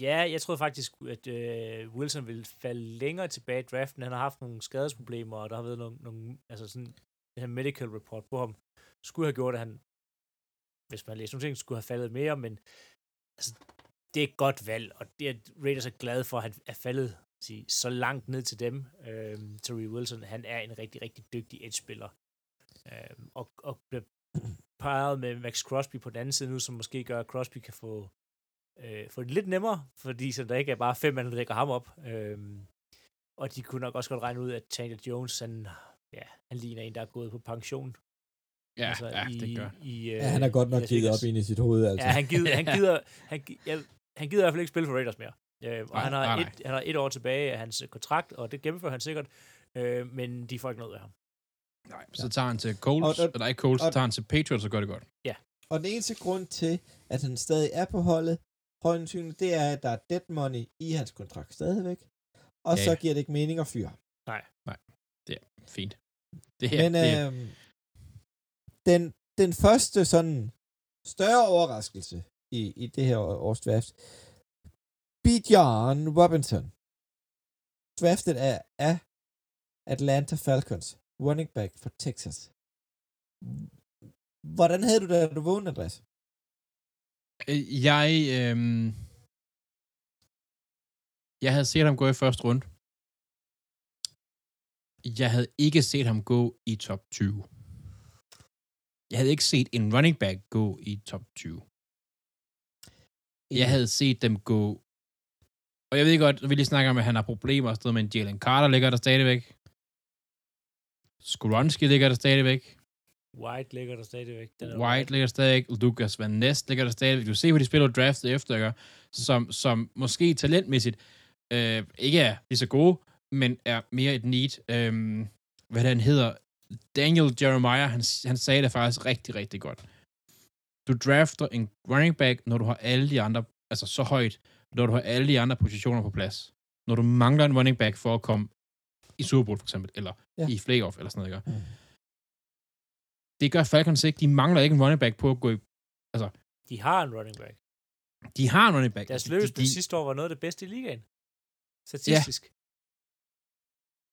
Speaker 3: ja, jeg troede faktisk, at øh, Wilson ville falde længere tilbage i draften. Han har haft nogle skadesproblemer, og der har været nogle, nogle altså sådan, en her medical report på ham. Skulle have gjort, at han, hvis man læser nogle ting, skulle have faldet mere, men altså, det er et godt valg, og det er Raiders er glade for, at han er faldet sige, så langt ned til dem. Øh, Terry Wilson, han er en rigtig, rigtig dygtig edge-spiller. Øh, og, og bliver parret med Max Crosby på den anden side nu, som måske gør, at Crosby kan få, øh, få det lidt nemmere, fordi så der ikke er bare fem mand, der dækker ham op. Øhm, og de kunne nok også godt regne ud, at Chandler Jones, han, ja, han ligner en, der er gået på pension.
Speaker 2: Ja,
Speaker 3: altså,
Speaker 2: ja
Speaker 3: i,
Speaker 2: det gør.
Speaker 3: I, øh,
Speaker 1: Ja, han har godt nok givet
Speaker 3: Vegas.
Speaker 1: op ind i sit hoved, altså.
Speaker 3: Ja, han gider, han gider, han, ja, han gider i hvert fald ikke spille for Raiders mere. Øh, og
Speaker 2: Nej,
Speaker 3: han, har
Speaker 2: nej, nej.
Speaker 3: et, han har et år tilbage af hans kontrakt, og det gennemfører han sikkert, øh, men de får ikke noget af ham.
Speaker 2: Nej, så tager han til Colts,
Speaker 1: Og- og-
Speaker 2: eller ikke Colts, så
Speaker 1: og-
Speaker 2: tager han til Patriots og gør det godt.
Speaker 1: Og den eneste grund til, at han stadig er på holdet, højensynligt, det er, at der er dead money i hans kontrakt stadigvæk. Og
Speaker 2: Ja,
Speaker 1: så
Speaker 2: ja.
Speaker 1: giver det ikke mening at fyre. ham.
Speaker 2: Fint. Det her,
Speaker 1: Men
Speaker 2: det,
Speaker 1: øh, den, den første sådan større overraskelse i, i det her års draft, Bijan Robinson, draftet af, af Atlanta Falcons, running back for Texas. Hvordan havde du det, da du vågnede, Andreas?
Speaker 2: Øh, jeg, øh, jeg havde set ham gå i første runde. Jeg havde ikke set ham gå i top 20. Jeg havde ikke set en running back gå i top 20. Jeg havde set dem gå... Og jeg ved godt, vi lige snakker om, at han har problemer og noget, men Jalen Carter ligger der stadigvæk. Skoronsky ligger der stadigvæk.
Speaker 3: White ligger der stadigvæk. Den er
Speaker 2: White ligger der stadigvæk. Lucas Van Ness ligger der stadigvæk. Du ser, hvor de spiller draftet efter, ikke? Som, som måske talentmæssigt øh, ikke er lige så gode, men er mere et need. Øh, hvad det, han hedder? Daniel Jeremiah, han, han sagde det faktisk rigtig, rigtig godt. Du drafter en running back, når du har alle de andre, altså så højt, når du har alle de andre positioner på plads. Når du mangler en running back for at komme i Super Bowl for eksempel, eller
Speaker 1: ja.
Speaker 2: i playoff eller sådan noget, ikke?
Speaker 1: Mm.
Speaker 2: Det gør Falcons ikke. De mangler ikke en running back på at gå i...
Speaker 3: De har en running back.
Speaker 2: De har en running back.
Speaker 3: Deres
Speaker 2: de,
Speaker 3: løbespil
Speaker 2: de,
Speaker 3: sidste år var noget af det bedste i ligaen. Statistisk.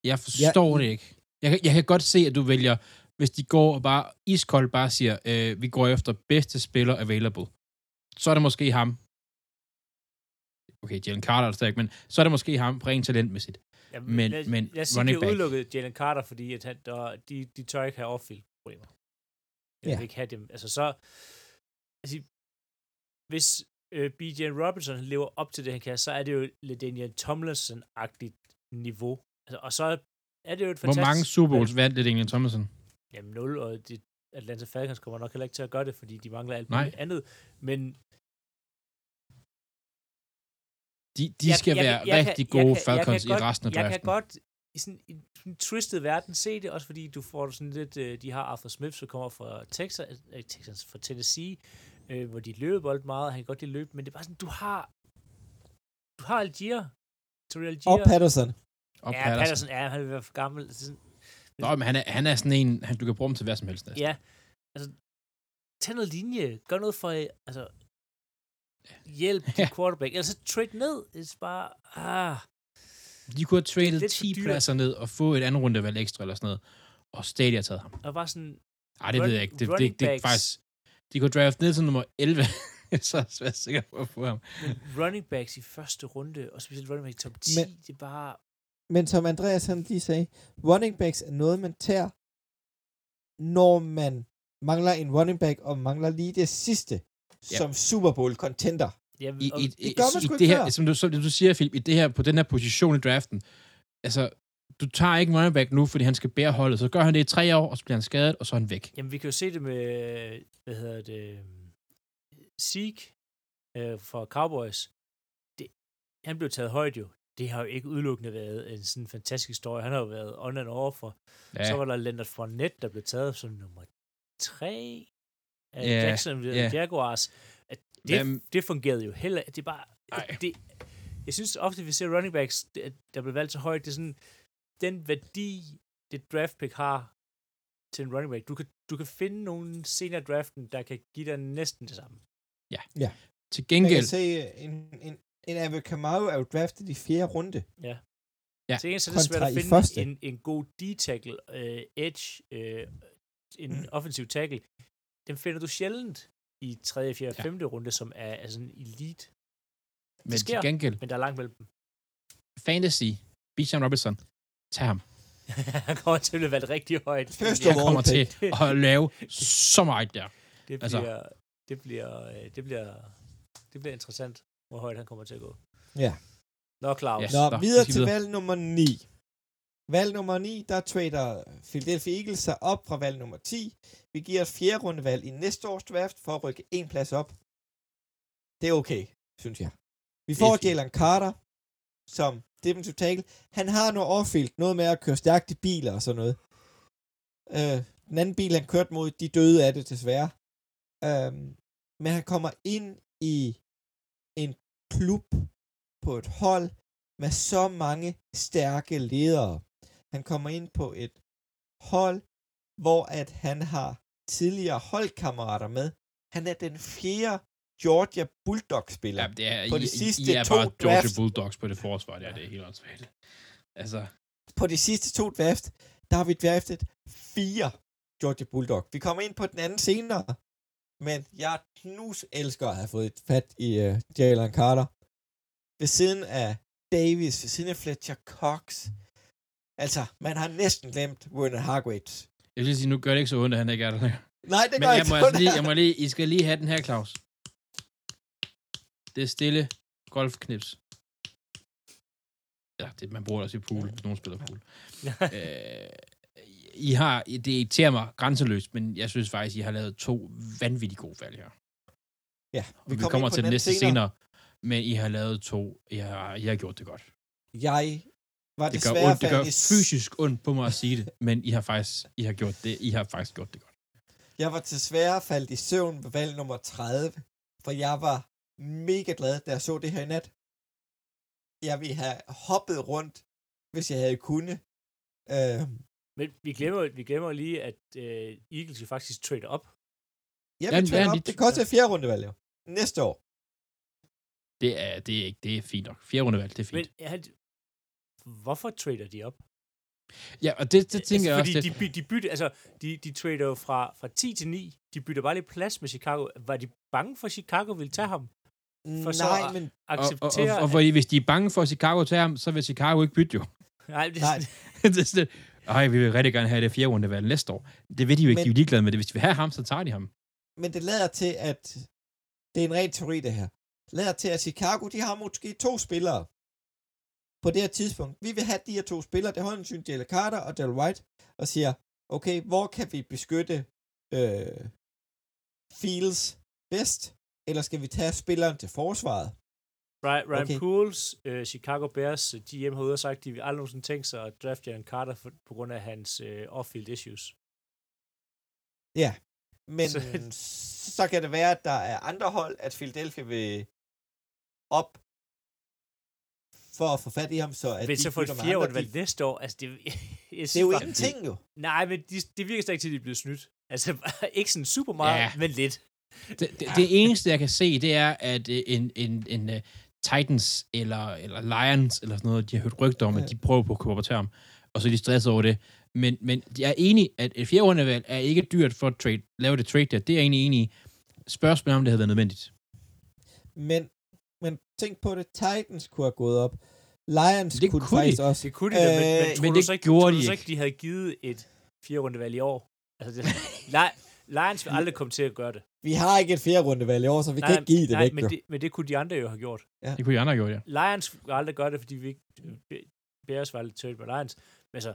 Speaker 2: Jeg forstår
Speaker 1: Ja.
Speaker 2: det ikke. Jeg, kan- jeg kan godt se, at du vælger, hvis de går og bare iskoldt bare siger, øh, vi går efter bedste spiller available, så er det måske ham. Okay, Jalen Carter er stadig, men så er det måske ham rent talentmæssigt.
Speaker 3: Ja,
Speaker 2: Men- men
Speaker 3: lad os sige,
Speaker 2: running
Speaker 3: de har
Speaker 2: back.
Speaker 3: udelukket Jalen Carter, fordi at han, der, de, de tør ikke have off-field problemer. Jeg
Speaker 1: Ja.
Speaker 3: vil ikke have dem. Altså så, altså, hvis øh, BJ Robinson lever op til det, han kan, så er det jo LaDainian Tomlinson-agtigt niveau. Altså, og så er det jo et
Speaker 2: Hvor
Speaker 3: fantastisk...
Speaker 2: mange Super Bowls vandt det Daniel Thomason?
Speaker 3: Jamen 0, og de, Atlanta Falcons kommer nok heller ikke til at gøre det, fordi de mangler alt muligt andet. Men
Speaker 2: De, de
Speaker 3: Jeg-
Speaker 2: skal
Speaker 3: jeg-
Speaker 2: være
Speaker 3: jeg kan-
Speaker 2: rigtig
Speaker 3: jeg
Speaker 2: gode
Speaker 3: kan- jeg
Speaker 2: Falcons
Speaker 3: kan
Speaker 2: i
Speaker 3: godt-
Speaker 2: resten af
Speaker 3: Jeg
Speaker 2: draften.
Speaker 3: kan godt i sådan en, en twisted verden se det, også fordi du får sådan lidt, øh, de har Arthur Smith, som kommer fra Texas, øh, Texas fra Tennessee, øh, hvor de løber bold meget, og han kan godt lide løb, men det er bare sådan, du har, du har Algier, Terrell Algier.
Speaker 1: Og Patterson.
Speaker 2: Og
Speaker 3: ja, Patterson, ja, han vil være for gammel. Sådan,
Speaker 2: Nå, men han er, han er sådan en, han, du kan bruge ham til hvad som helst. næsten.
Speaker 3: ja, altså, tag noget linje, gør noget for, altså, hjælp
Speaker 2: Ja.
Speaker 3: quarterback, ellers så trade ned, det er bare, ah,
Speaker 2: De kunne have
Speaker 3: for
Speaker 2: 10
Speaker 3: dyrt.
Speaker 2: pladser ned og få et andet rundevalg ekstra eller sådan noget. Og stadig har taget ham.
Speaker 3: og bare sådan,
Speaker 2: Ej, det
Speaker 3: Run-
Speaker 2: ved jeg ikke. Det, det, det, det, er faktisk... De kunne draft ned til nummer 11. så er jeg sikker på at få ham.
Speaker 3: Men running backs i første runde, og specielt running backs i top 10,
Speaker 1: Men-
Speaker 3: det er bare...
Speaker 1: Men som Andreas han lige sagde, running backs er noget, man tager, når man mangler en running back, og mangler lige det sidste,
Speaker 2: Ja.
Speaker 1: som Super Bowl contender.
Speaker 3: Ja,
Speaker 2: I, i,
Speaker 1: det gør man sgu
Speaker 2: i
Speaker 1: ikke
Speaker 2: det her,
Speaker 1: før.
Speaker 2: som du, som du siger, Philip, i det her, på den her position i draften, altså, du tager ikke running back nu, fordi han skal bære holdet. Så gør han det i tre år, og så bliver han skadet, og så er han væk.
Speaker 3: jamen, vi kan jo se det med, hvad hedder det, Zeke øh, for Cowboys. Det, han blev taget højt jo. Det har jo ikke udelukkende været en sådan fantastisk historie. Han har jo været on and off, og
Speaker 2: Ja,
Speaker 3: så var der Leonard Fournette, der blev taget som nummer tre af
Speaker 2: Ja,
Speaker 3: Jacksonville
Speaker 2: ja.
Speaker 3: Jaguars. Det,
Speaker 2: Hvem-
Speaker 3: det fungerede jo heller Det er bare...
Speaker 2: Ej.
Speaker 3: Det, jeg synes ofte, vi ser running backs, der bliver valgt så højt, det er sådan, den værdi, det draft pick har til en running back. Du kan, du kan finde nogle senere draften, der kan give dig næsten det samme.
Speaker 2: til
Speaker 1: Man kan
Speaker 2: gengæld,
Speaker 1: se, en, en, en Ave Kamau er jo draftet i fjerde runde.
Speaker 3: Ja.
Speaker 2: Ja.
Speaker 3: Til gengæld så er det svært at finde
Speaker 1: første.
Speaker 3: en, en god D-tackle, uh, edge, uh, en offensiv tackle. Den finder du sjældent i 3., 4.,
Speaker 2: Ja.
Speaker 3: 5. runde, som er, er sådan elite.
Speaker 2: men
Speaker 3: sker.
Speaker 2: til gengæld,
Speaker 3: Men der er langt mellem dem.
Speaker 2: fantasy, Bijan Robinson, tag ham.
Speaker 3: Han kommer til at blive valgt rigtig højt.
Speaker 1: Første
Speaker 2: Jeg
Speaker 1: overall
Speaker 2: kommer til at lave så meget der.
Speaker 3: Det
Speaker 2: Altså-
Speaker 3: bliver, det bliver, øh, det bliver, det bliver interessant, hvor højt han kommer til at gå.
Speaker 1: Ja.
Speaker 3: Nå, Claus.
Speaker 2: Ja.
Speaker 1: Nå, videre til valg nummer 9. Valg nummer 9, der trader Philadelphia Eagles sig op fra valg nummer 10. Vi giver et fjerde rundevalg i næste års draft for at rykke en plads op. Det er okay, synes jeg. Vi får. Jalen Carter som defensive tackle. Han har noget overfield, noget med at køre stærkt i biler og sådan noget. Øh, den anden bil, han kørte mod, de døde af det desværre. Øh, men han kommer ind i en klub på et hold med så mange stærke ledere. Han kommer ind på et hold, hvor at han har tidligere holdkammerater med. Han er den fjerde Georgia Bulldog-spiller.
Speaker 2: Ja, det er,
Speaker 1: På
Speaker 2: I,
Speaker 1: de sidste
Speaker 2: I er
Speaker 1: to
Speaker 2: bare Georgia. Bulldogs på det forsvar, det er, det er helt åndssvagt. Altså,
Speaker 1: På de sidste to draft, der har vi draftet fire Georgia Bulldog. Vi kommer ind på den anden senere, men jeg knus elsker at have fået et fat i uh, Jalen Carter. Ved siden af Davis, ved siden af Fletcher Cox. Altså, man har næsten glemt Werner Hargreaves.
Speaker 2: jeg vil sige, nu gør det ikke så ondt, at han ikke er der længere.
Speaker 1: Nej, det
Speaker 2: Men
Speaker 1: gør
Speaker 2: jeg
Speaker 1: ikke
Speaker 2: må, altså lige, jeg må lige, I skal lige have den her, Claus. Det er stille golfknips. Ja, det, man bruger det også i pool, hvis nogen spiller pool. øh, I har, det irriterer mig grænseløst, men jeg synes faktisk, I har lavet to vanvittigt gode valg her.
Speaker 1: Ja,
Speaker 2: Vi, vi kommer til det næste senere, men I har lavet to. I har, I har gjort det godt.
Speaker 1: Jeg var
Speaker 2: Det gør,
Speaker 1: desværre
Speaker 2: ondt, det gør fysisk ondt på mig at sige det, men I har faktisk, I har gjort det, I har faktisk gjort det godt.
Speaker 1: Jeg var desværre faldet i søvn ved valg nummer 30, for jeg var mega glad, da jeg så det her i nat. Jeg ville have hoppet rundt, hvis jeg havde kunnet. Øh,
Speaker 3: Men vi glemmer, vi glemmer lige, at øh, Eagles jo faktisk trader op.
Speaker 1: jeg
Speaker 2: Ja, ja,
Speaker 1: ja, op.
Speaker 2: de-
Speaker 1: Det koster fjerde rundevalg, jo. Næste år.
Speaker 2: Det er, det er, ikke, det er fint nok. Fjerde rundevalg, det er fint.
Speaker 3: Men han, hvorfor trader de op?
Speaker 2: ja, og det, det tænker jeg
Speaker 3: altså,
Speaker 2: også
Speaker 3: fordi de, de bytter, altså, de, de trader jo fra, fra 10 til 9. De bytter bare lidt plads med Chicago. Var de bange for, at Chicago ville tage ham? For så
Speaker 1: Nej,
Speaker 3: at-
Speaker 1: men
Speaker 2: Og, og,
Speaker 3: Acceptere,
Speaker 2: og, og fordi, hvis de er bange for, at Chicago tager ham, så vil Chicago ikke bytte jo.
Speaker 3: Nej, det,
Speaker 1: Nej.
Speaker 2: det sådan, ej, vi vil rigtig gerne have det fjerde rundevalg næste år. Det ved de jo ikke,
Speaker 1: Men-
Speaker 2: de er ligeglade med det. Hvis de vil have ham, så tager de ham.
Speaker 1: men det lader til, at det er en ren teori, det her. Det lader til, at Chicago, de har måske to spillere på det her tidspunkt. Vi vil have de her to spillere, det holder hensyn Jalen Carter og Del White, og siger, okay, hvor kan vi beskytte øh, Fields bedst, eller skal vi tage spilleren til forsvaret?
Speaker 3: Ryan, Ryan
Speaker 1: Okay.
Speaker 3: Pools, øh, Chicago Bears, øh, GM har ude og sagt, at de vil aldrig nogensinde tænke sig at drafte Jalen Carter for, på grund af hans øh, off-field issues.
Speaker 1: Ja, men så,
Speaker 3: Så-
Speaker 1: så kan det være, at der er andre hold, at Philadelphia vil op for at få fat i ham, så at
Speaker 3: Men
Speaker 1: de
Speaker 3: så for et fjerde
Speaker 1: de-
Speaker 3: næste år, altså det, jeg
Speaker 1: Det er jo
Speaker 3: bare-
Speaker 1: ingenting jo.
Speaker 3: Nej, men de, det virker stadig til, at de er blevet snydt. Altså, ikke sådan super meget,
Speaker 2: Ja.
Speaker 3: men lidt.
Speaker 2: Det, det, det eneste, jeg kan se, det er, at øh, en, en, en uh, Titans eller, eller Lions eller sådan noget, de har hørt rygter om,
Speaker 1: Ja.
Speaker 2: at de prøver på at købe til ham, og så er de stresset over det. Men, men jeg er enig, at et fjerde rundevalg er ikke dyrt for at trade, lave det trade der. Det er jeg egentlig enig i. Spørgsmålet om det havde været nødvendigt.
Speaker 1: Men, men tænk på det, Titans kunne have gået op. Lions
Speaker 2: Det
Speaker 1: kunne,
Speaker 2: kunne de.
Speaker 1: faktisk også.
Speaker 3: Det kunne de da, men,
Speaker 1: Øh,
Speaker 3: men,
Speaker 2: men det
Speaker 3: så ikke,
Speaker 2: gjorde
Speaker 3: tror
Speaker 2: de
Speaker 3: du så
Speaker 2: ikke.
Speaker 3: ikke, de havde givet et fjerde rundevalg i år? Altså, det, Li- Lions vil aldrig komme til at gøre det.
Speaker 1: Vi har ikke et fjerde rundevalg i år, så vi kan ikke give det
Speaker 3: nej,
Speaker 1: væk.
Speaker 3: men det, men det kunne de andre jo have gjort.
Speaker 2: Det kunne de andre have gjort, ja.
Speaker 3: Lions vil aldrig gøre det, fordi vi ikke... Bears var lidt tødt med Lions. Men så,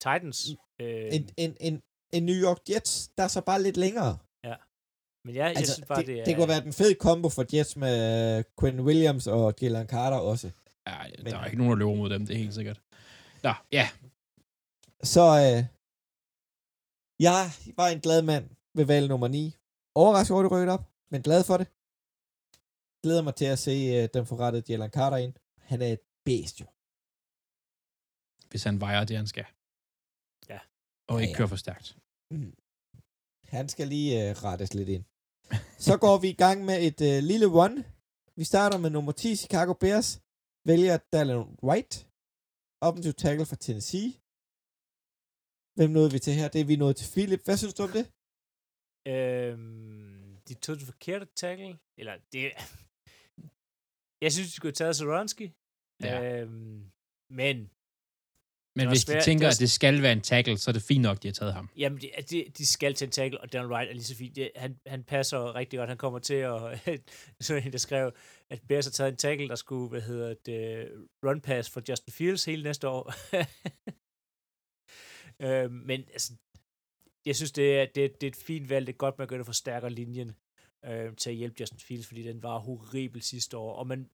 Speaker 3: Titans... Øh,
Speaker 1: En, en, en, en New York Jets, der er så bare lidt længere.
Speaker 3: Men ja, jeg
Speaker 1: Altså,
Speaker 3: synes bare,
Speaker 1: det,
Speaker 3: det, er...
Speaker 1: det kunne være den fede kombo for Jets med Quentin Williams og Jalen Carter også.
Speaker 2: ja der
Speaker 1: Men-
Speaker 2: er ikke nogen, der løber mod dem, det er helt sikkert. Nå, ja.
Speaker 1: Så øh, jeg var en glad mand ved valg nummer 9. Overrasket over, at det rykket op, men glad for det. Glæder mig til at se øh, den forrettede Jalen Carter ind. Han er et bæst jo.
Speaker 2: Hvis han vejer det, han skal.
Speaker 3: Ja.
Speaker 2: Og
Speaker 1: Ja,
Speaker 2: ikke
Speaker 1: ja.
Speaker 2: kører for stærkt.
Speaker 1: Mm. Han skal lige øh, rettes lidt ind. Så går vi i gang med et øh, lille one. Vi starter med nummer 10, Chicago Bears. Vælger Dallin White. Offensive tackle fra Tennessee. Hvem nåede vi til her? Det er vi nået til Philip. Hvad synes du om det?
Speaker 3: Øhm, de tog den forkerte tackle. Eller det... Jeg synes, de skulle have taget Zoranski.
Speaker 2: Ja.
Speaker 3: Øhm, men
Speaker 2: Men hvis de
Speaker 3: svært-
Speaker 2: tænker,
Speaker 3: det var-
Speaker 2: at det skal være en tackle, så er det fint nok, de har taget ham.
Speaker 3: Jamen, det, de, de skal til en tackle, og Dan Wright er lige så fint. Han, han passer rigtig godt. Han kommer til at... så er en, der skrev, at Bears har taget en tackle, der skulle, hvad hedder det, run pass for Justin Fields hele næste år. øh, men altså, jeg synes, det er, det, er- det er et fint valg. Det er godt, man gør det for stærkere linjen øh, til at hjælpe Justin Fields, fordi den var horribel sidste år. Og man,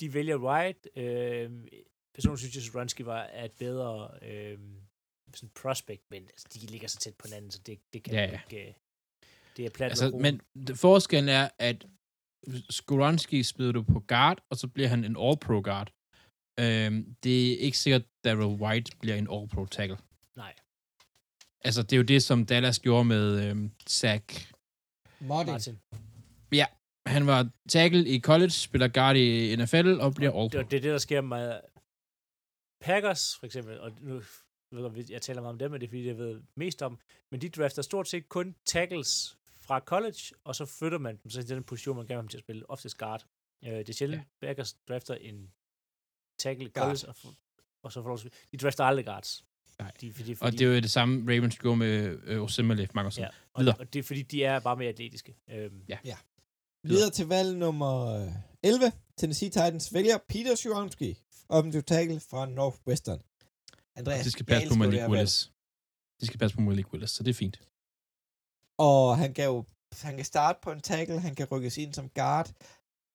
Speaker 3: de vælger Wright. Øh, personligt synes jeg, at Runsky var er et bedre... Øh, sådan prospect, men altså, de ligger så tæt på hinanden, så det, det kan
Speaker 2: Ja,
Speaker 3: ja,
Speaker 2: ja.
Speaker 3: ikke... øh, Det er plat
Speaker 2: Altså, men forskellen er, at Skoronski spiller du på guard, og så bliver han en all-pro guard. Øhm, det er ikke sikkert, at Daryl White bliver en all-pro tackle.
Speaker 3: Nej.
Speaker 2: Altså, det er jo det, som Dallas gjorde med øhm, Zach.
Speaker 1: Martin.
Speaker 3: Martin.
Speaker 2: Han var tackle i college, spiller guard i NFL og bliver
Speaker 3: Det,
Speaker 2: all-pro.
Speaker 3: det er det, der sker med Packers, for eksempel, og nu jeg ved jeg, jeg taler meget om dem, men det er fordi, jeg ved mest om, men de drafter stort set kun tackles fra college, og så flytter man dem så til den position, man gerne vil have dem til at spille, oftest guard. Øh, det er sjældent, ja. Packers drafter en tackle
Speaker 1: Guard.
Speaker 3: college, og, f- og så får spille. De drafter aldrig guards.
Speaker 2: Nej.
Speaker 3: De, fordi, fordi,
Speaker 2: Og det er jo det samme, Ravens gjorde med øh, Osemele for siden.
Speaker 3: ja, og,
Speaker 2: Videre.
Speaker 3: og, det er fordi, de er bare mere atletiske. Øhm,
Speaker 2: Ja.
Speaker 1: Videre til valg nummer øh, 11. Tennessee Titans vælger Peter Shuronski, offensive tackle fra Northwestern. Andreas,
Speaker 2: De skal passe på Malik. Willis. De skal passe på Malik Willis, så det er fint.
Speaker 1: Og han kan jo han kan starte på en tackle, han kan rykkes ind som guard.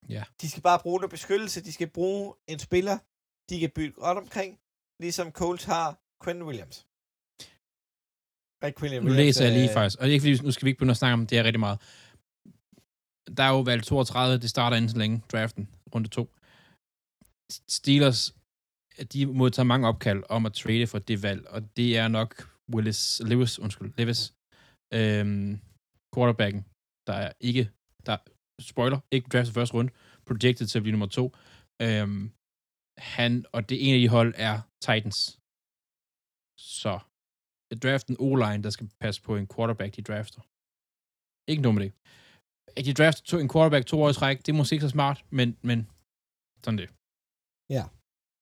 Speaker 2: Ja.
Speaker 1: De skal bare bruge noget beskyttelse, de skal bruge en spiller, de kan bygge godt omkring, ligesom Colts har Quinn Williams. Ikke Quinn
Speaker 2: Nu
Speaker 1: Williams,
Speaker 2: læser jeg lige
Speaker 1: øh,
Speaker 2: faktisk, og det er ikke fordi, nu skal vi ikke begynde at snakke om det her rigtig meget. Der er jo valg 32, det starter inden så længe, draften, runde 2. Steelers, de modtager mange opkald om at trade for det valg, og det er nok Willis, Lewis, undskyld, Levis, øhm, quarterbacken, der er ikke, der, spoiler, ikke draftet første runde, projected til at blive nummer to. Øhm, han, og det ene af de hold er Titans. Så draften O-line, der skal passe på en quarterback, de drafter. Ikke noget med det. At de drafter to, en quarterback to år i træk, det er måske ikke så smart, men, men sådan det.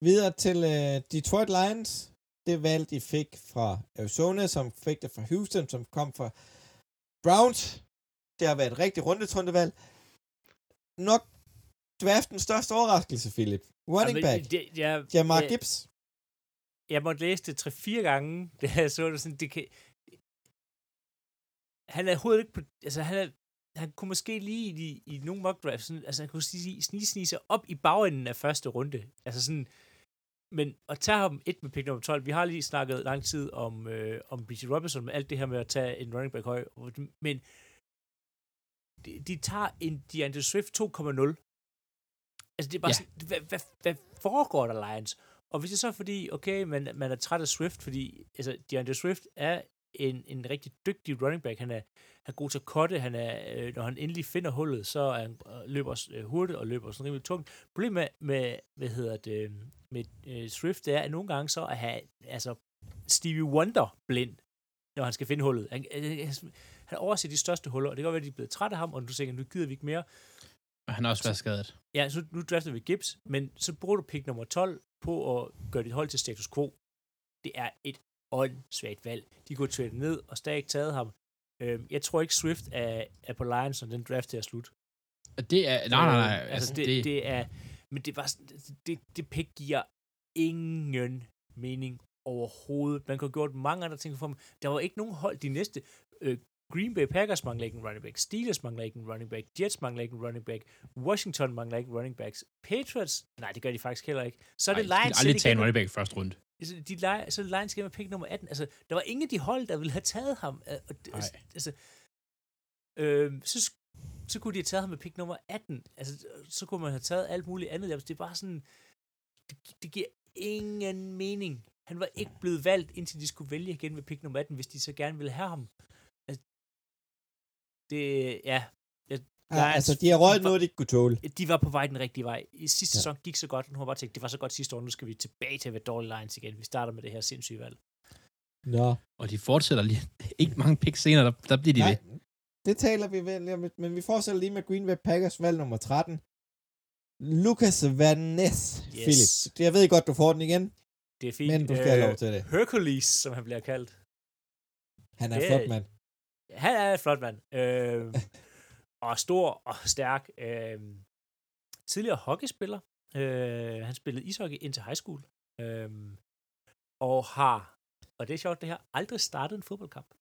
Speaker 1: Videre til øh, Detroit Lions. Det valg, de fik fra Arizona, som fik det fra Houston, som kom fra Browns. Det har været et rigtig rundetrundevalg. Nok draftens største overraskelse, Philip. Running
Speaker 3: Jamen,
Speaker 1: back.
Speaker 3: Det, jeg,
Speaker 1: Jamar
Speaker 3: jeg-
Speaker 1: Gibbs.
Speaker 3: jeg måtte læse det tre-fire gange, da jeg så det sådan, det kan... Han er overhovedet ikke på... Altså, han er, han kunne måske lige i, i nogle mock drafts, sådan, altså han kunne snige, snige, snige sig op i bagenden af første runde. Altså sådan, men at tage ham et med pick nummer 12, vi har lige snakket lang tid om, øh, om B.J. Robinson, med alt det her med at tage en running back høj, men de, de tager en DeAndre Swift 2,0. Altså det er bare
Speaker 2: Ja.
Speaker 3: ja. sådan, hvad, hvad, hvad foregår der, Lions? Og hvis det så er fordi, okay, man, man er træt af Swift, fordi altså, DeAndre Swift er en, en rigtig dygtig running back. Han er, han er god til at cutte. Han er, øh, når han endelig finder hullet, så er han, øh, løber øh, hurtigt og løber sådan rimelig tungt. Problemet med, med hvad hedder det, med øh, Swift, det er, at nogle gange så er han, altså, Stevie Wonder blind, når han skal finde hullet. Han, øh, han overser de største huller, og det kan godt være, at de er blevet trætte af ham, og nu tænker nu gider vi ikke mere.
Speaker 2: Og han har også været skadet.
Speaker 3: Ja, så nu drafter vi Gibbs, men så bruger du pick nummer 12 på at gøre dit hold til status quo. Det er et åndssvagt valg. De kunne trade ned og stadig taget ham. Øhm, jeg tror ikke, Swift er, er på Lions, når den draft er slut.
Speaker 2: Og det er, nej, nej, nej.
Speaker 3: Øh, altså, det, det, det er, men det var det, det, pick giver ingen mening overhovedet. Man kunne have gjort mange andre ting for dem. Der var ikke nogen hold de næste. Øh, Green Bay Packers mangler ikke en running back. Steelers mangler ikke en running back. Jets mangler ikke en running back. Washington mangler ikke running backs. Patriots, nej, det gør de faktisk heller ikke. Så er det Lions.
Speaker 2: skal aldrig tage en running back i første runde.
Speaker 3: Altså, de leger, så Lions med pick nummer 18. Altså, der var ingen af de hold, der ville have taget ham. Øh, Og, det-
Speaker 2: Nej.
Speaker 3: altså, øh, så, så kunne de have taget ham med pick nummer 18. Altså, så kunne man have taget alt muligt andet. Altså, det er bare sådan, det, det giver ingen mening. Han var ikke blevet valgt, indtil de skulle vælge igen med pick nummer 18, hvis de så gerne ville have ham. Altså, det, ja.
Speaker 1: Ja,
Speaker 3: Lions
Speaker 1: altså, de har røget
Speaker 3: var-
Speaker 1: noget, de ikke kunne tåle.
Speaker 3: de var på vej den rigtige vej. I sidste
Speaker 1: Ja.
Speaker 3: ja. sæson gik så godt, og nu har bare tænkt, det var så godt sidste år, nu skal vi tilbage til at være dårlige Lions igen. Vi starter med det her sindssyge valg.
Speaker 1: Nå.
Speaker 2: Og de fortsætter lige. ikke mange picks senere, der, der bliver de
Speaker 1: Nej,
Speaker 2: ved.
Speaker 1: det taler vi vel om, men vi fortsætter lige med Green Bay Packers valg nummer 13. Lucas Van Ness,
Speaker 3: Yes.
Speaker 1: Philip. Jeg ved godt, du får den igen,
Speaker 3: Det er fint.
Speaker 1: men du skal have lov til det.
Speaker 3: Hercules, som han bliver kaldt.
Speaker 1: Han er
Speaker 3: Det-
Speaker 1: flot mand.
Speaker 3: Han er en flot mand. Øh, og stor og stærk. Øh, tidligere hockeyspiller. Øh, han spillede ishockey indtil high school. Øh, og har, og det er sjovt det her, aldrig startet en fodboldkamp.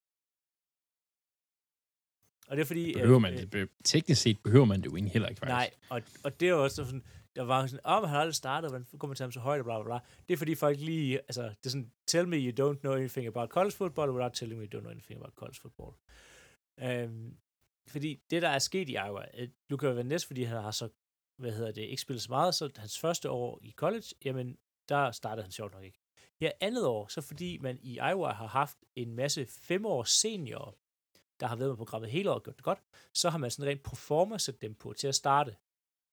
Speaker 3: Og det er fordi...
Speaker 2: Behøver man
Speaker 3: øh,
Speaker 2: det? Be- teknisk set behøver man det jo egentlig heller ikke, faktisk.
Speaker 3: Nej, og, og det er jo også sådan, der var sådan, om oh, han har aldrig startet, hvordan kommer til ham så højt, og bla, bla, bla. Det er fordi folk lige, altså, det er sådan, tell me you don't know anything about college football, without telling me you don't know anything about college football. Øhm, fordi det, der er sket i Iowa, øh, Luca Van Ness, fordi han har så, hvad hedder det, ikke spillet så meget, så hans første år i college, jamen, der startede han sjovt nok ikke. Her andet år, så fordi man i Iowa har haft en masse femårs seniorer, der har været med programmet hele året og gjort det godt, så har man sådan rent performer sat dem på til at starte.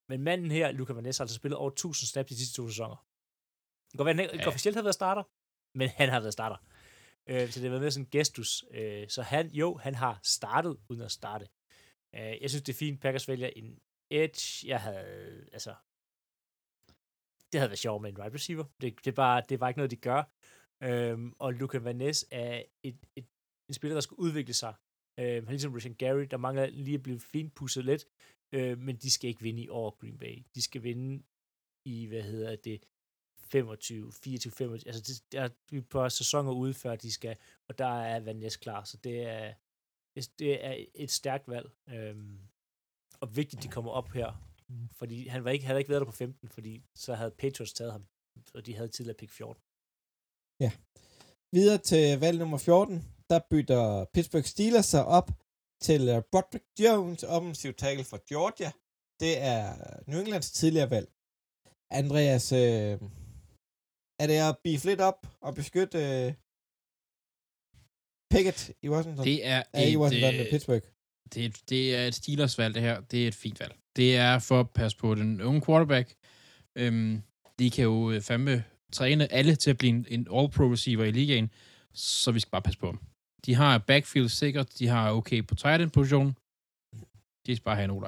Speaker 3: Men manden her, Luca Van Ness, har altså spillet over 1000 snaps de sidste to sæsoner. Det kan godt være, at han ikke
Speaker 2: Ja.
Speaker 3: officielt har været starter, men han har været starter. Øh, så det har været med sådan en gestus. Øh, så han, jo, han har startet uden at starte. Øh, jeg synes, det er fint, Packers vælger en edge. Jeg havde, altså, det havde været sjovt med en wide receiver. Det, det, er bare, det er bare ikke noget, de gør. Øhm, og Luca Van Ness er et, et, en spiller, der skal udvikle sig. Øhm, han er ligesom Richard Gary, der mangler lige at blive fint pusset lidt, øh, men de skal ikke vinde i år Green Bay. De skal vinde i, hvad hedder det, 25, 24, 25, altså det, der er et par sæsoner ude, før de skal, og der er Van Ness klar, så det er, det- er et stærkt valg, øhm, og vigtigt, de kommer op her, fordi han var ikke, havde ikke været der på 15, fordi så havde Patriots taget ham, og de havde tidligere pick 14.
Speaker 1: Videre til valg nummer 14, der bytter Pittsburgh Steelers sig op til uh, Broderick Jones, offensiv tackle fra Georgia. Det er New Englands tidligere valg. Andreas, øh, er det at beef lidt op og beskytte øh, Pickett i Washington?
Speaker 2: Det er,
Speaker 1: er i
Speaker 2: et,
Speaker 1: Washington
Speaker 2: øh,
Speaker 1: med Pittsburgh.
Speaker 2: det, er, et- det er et Steelers valg, det her. Det er et fint valg. Det er for at passe på den unge quarterback. Øhm, de kan jo øh, fandme træne alle til at blive en, en all-pro receiver i ligaen, så vi skal bare passe på dem. De har backfield sikkert, de har okay på tight end position. De skal bare have en o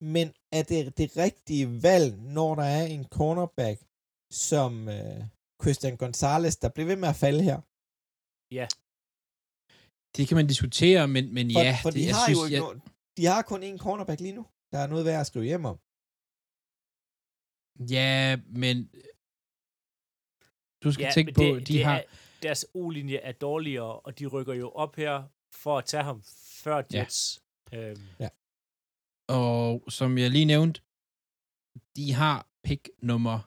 Speaker 1: Men er det det rigtige valg, når der er en cornerback som øh, Christian Gonzalez, der bliver ved med at falde her?
Speaker 2: Det kan man diskutere, men, men
Speaker 1: For,
Speaker 2: ja,
Speaker 1: for
Speaker 2: det,
Speaker 1: de
Speaker 2: jeg
Speaker 1: har
Speaker 2: synes,
Speaker 1: jo ikke
Speaker 2: jeg,
Speaker 1: noget, de har kun én cornerback lige nu. Der er noget værd at skrive hjem om.
Speaker 2: Ja, men du skal
Speaker 3: Ja,
Speaker 2: tænke på,
Speaker 3: det,
Speaker 2: de
Speaker 3: det
Speaker 2: har...
Speaker 3: Er, deres O-linje er dårligere, og de rykker jo op her for at tage ham før
Speaker 2: Ja.
Speaker 3: Jets. Øhm,
Speaker 2: Og som jeg lige nævnte, de har pick nummer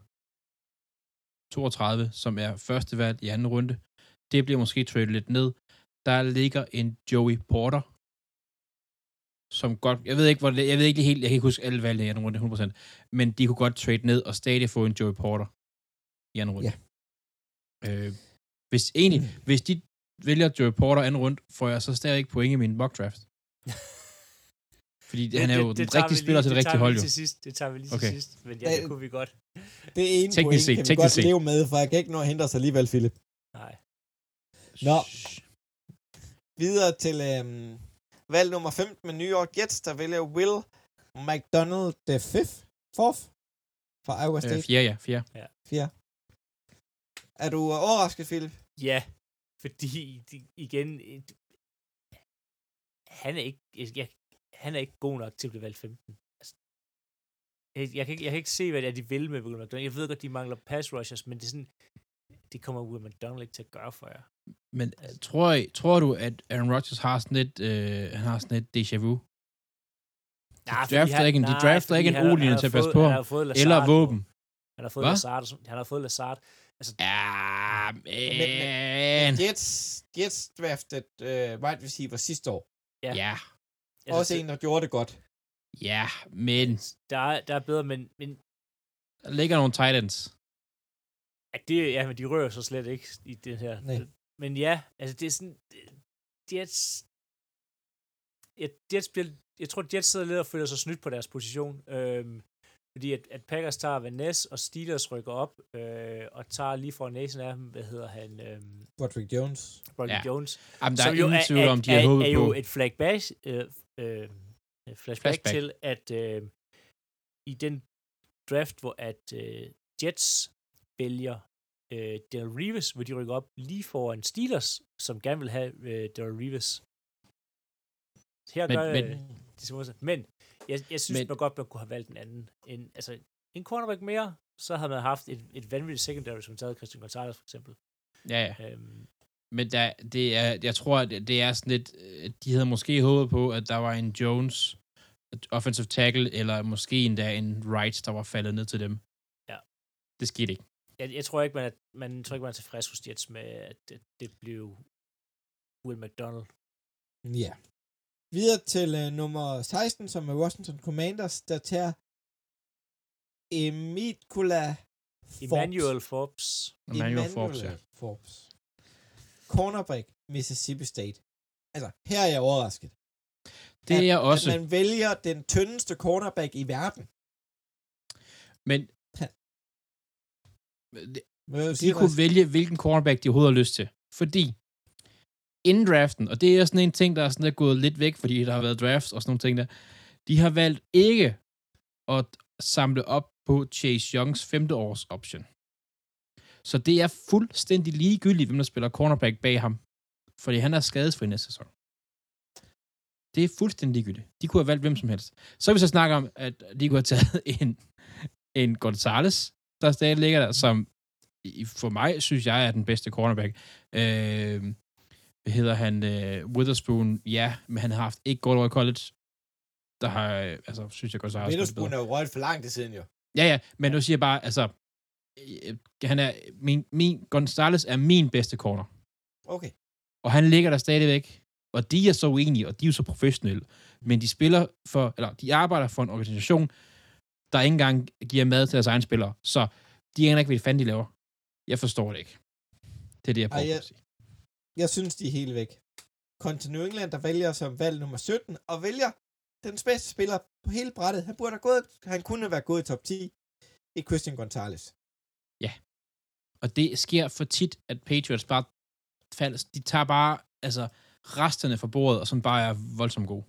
Speaker 2: 32, som er første valg i anden runde. Det bliver måske tradet lidt ned. Der ligger en Joey Porter, som godt, jeg ved ikke, hvor det, jeg ved ikke helt, jeg kan ikke huske alle valgene i anden runde 100%, men de kunne godt trade ned og stadig få en Joey Porter i anden runde.
Speaker 1: Ja.
Speaker 2: Øh, hvis egentlig, hvis de vælger Joey Porter anden runde, får jeg så stadig ikke point i min mock draft. Fordi han er jo den
Speaker 3: tager
Speaker 2: rigtige
Speaker 3: vi
Speaker 2: spiller
Speaker 3: lige,
Speaker 2: til det
Speaker 3: det
Speaker 2: rigtige
Speaker 3: tager vi
Speaker 2: hold,
Speaker 3: lige
Speaker 2: jo.
Speaker 3: til sidst. Det tager vi lige
Speaker 2: Okay.
Speaker 3: til sidst. Men ja, det kunne vi godt.
Speaker 1: Det ene
Speaker 2: Teknisk
Speaker 1: point
Speaker 2: set,
Speaker 1: kan vi godt
Speaker 2: set.
Speaker 1: leve med, for jeg kan ikke nå at hente os alligevel, Philip.
Speaker 3: Nej.
Speaker 1: Nå. Videre til øhm, valg nummer 15 med New York Jets, der vælger Will McDonald the fifth, fourth fra Iowa
Speaker 2: Øh,
Speaker 1: State.
Speaker 2: fjerde, ja, fjerde.
Speaker 1: Fjerde. Er du øh, overrasket, Philip?
Speaker 3: Ja, fordi de, igen, et, han er ikke, jeg, han er ikke god nok til at blive valgt 15. Altså, jeg, jeg, kan ikke, jeg kan ikke se, hvad det er, de vil med Will McDonald. Jeg ved godt, de mangler pass rushers, men det er sådan, det kommer Will McDonald ikke til at gøre for jer.
Speaker 2: Men øh, tror, I, tror du, at Aaron Rodgers har sådan et, øh, han har sådan et déjà vu?
Speaker 3: Nej, fordi
Speaker 2: drafter ikke en- de drafter ikke en
Speaker 3: han har-
Speaker 2: O-linje
Speaker 3: han har
Speaker 2: til at passe
Speaker 3: fået-
Speaker 2: på
Speaker 3: han
Speaker 2: ham.
Speaker 3: har fået Lazard
Speaker 2: Eller våben?
Speaker 3: Han har fået
Speaker 2: Hvad?
Speaker 3: Lazard. Han har fået Lazard.
Speaker 2: Ja,
Speaker 1: Men-
Speaker 2: men...
Speaker 1: Jets, Jets drafted øh, wide receiver sidste år.
Speaker 3: Ja.
Speaker 2: Ja,
Speaker 3: Altså,
Speaker 1: Også en, der gjorde det godt.
Speaker 2: ja, men
Speaker 3: Der er, der er bedre, men, men
Speaker 2: der ligger nogle tight ends.
Speaker 3: Ja, det, ja, men de rører så slet ikke i det her.
Speaker 1: Nej.
Speaker 3: Men ja, altså det er sådan, Jets, ja, Jets bliver, jeg tror, Jets sidder lidt og føler sig snydt på deres position. Øhm, fordi at, at Packers tager Van Ness, og Steelers rykker op, øh, og tager lige for næsen af dem, hvad hedder han, øhm,
Speaker 1: Broderick Jones.
Speaker 3: Broderick
Speaker 2: Ja.
Speaker 3: Jones.
Speaker 2: Jamen, der
Speaker 3: som
Speaker 2: er
Speaker 3: jo
Speaker 2: ingen tvivl om, de har
Speaker 3: er,
Speaker 2: håbet
Speaker 3: er
Speaker 2: på.
Speaker 3: jo et flashback, øh, øh, et flashback,
Speaker 2: Flashback.
Speaker 3: til, at øh, i den draft, hvor at øh, Jets vælger øh, Daryl Reeves, hvor de rykker op lige foran Steelers, som gerne vil have øh, Daryl Reeves. Her
Speaker 2: Men-
Speaker 3: gør
Speaker 2: men-
Speaker 3: øh, de små Men jeg, jeg synes
Speaker 2: Men-
Speaker 3: men, godt, man kunne have valgt en anden. En, altså, en cornerback mere, så havde man haft et, et vanvittigt secondary, som taget Christian Gonzalez for eksempel.
Speaker 2: Ja, ja.
Speaker 3: Øhm,
Speaker 2: Men der, det er, jeg tror, at det er sådan lidt... øh, De havde måske håbet på, at der var en Jones offensive tackle, eller måske endda en Wright, der var faldet ned til dem.
Speaker 3: Ja.
Speaker 2: Det skete ikke.
Speaker 3: Jeg, jeg tror ikke, man er, man, tror ikke, man er tilfreds hos Jets med, at det, det blev Will McDonald.
Speaker 1: Ja. Videre til uh, nummer 16, som er Washington Commanders, der tager Emikula Forbes.
Speaker 3: Emmanuel Forbes.
Speaker 2: Emmanuel Forbes, ja.
Speaker 1: Forbes. Cornerback, Mississippi State. Altså, her er jeg overrasket.
Speaker 2: Det er
Speaker 1: at,
Speaker 2: jeg også.
Speaker 1: At man vælger den tyndeste cornerback i verden.
Speaker 2: Men. Det- de kunne
Speaker 1: Mads?
Speaker 2: vælge, hvilken cornerback de overhovedet har lyst til. Fordi inden draften, og det er sådan en ting, der er sådan er gået lidt væk, fordi der har været drafts og sådan nogle ting der, de har valgt ikke at samle op på Chase Youngs femte års option. Så det er fuldstændig ligegyldigt, hvem der spiller cornerback bag ham. Fordi han er skadesfri næste sæson. Det er fuldstændig ligegyldigt. De kunne have valgt hvem som helst. Så kan vi så snakke om, at de kunne have taget en, en Gonzales, der stadig ligger der, som for mig, synes jeg, er den bedste cornerback. Øh, hvad hedder han? Øh, Witherspoon, ja, men han har haft ikke godt over i college. Der har, øh, altså, synes jeg godt, så har
Speaker 1: Witherspoon er jo røget for lang tid siden, jo.
Speaker 2: Ja, ja, men nu siger jeg bare, altså, øh, han er, min, min, Gonzales er min bedste corner.
Speaker 1: Okay.
Speaker 2: Og han ligger der stadigvæk. Og de er så uenige, og de er jo så professionelle. Men de spiller for, eller de arbejder for en organisation, der ikke engang giver mad til deres egne spillere. Så de aner ikke, hvad fanden de laver. Jeg forstår det ikke. Det er det, jeg prøver
Speaker 1: Ej, jeg-
Speaker 2: at sige.
Speaker 1: Jeg synes, de er helt væk. New England, der vælger som valg nummer 17, og vælger den bedste spiller på hele brættet. Han burde have gået, han kunne være gået i top 10 i Christian Gonzalez.
Speaker 2: Og det sker for tit, at Patriots bare falder, de tager bare altså, resterne fra bordet, og som bare er voldsomt gode.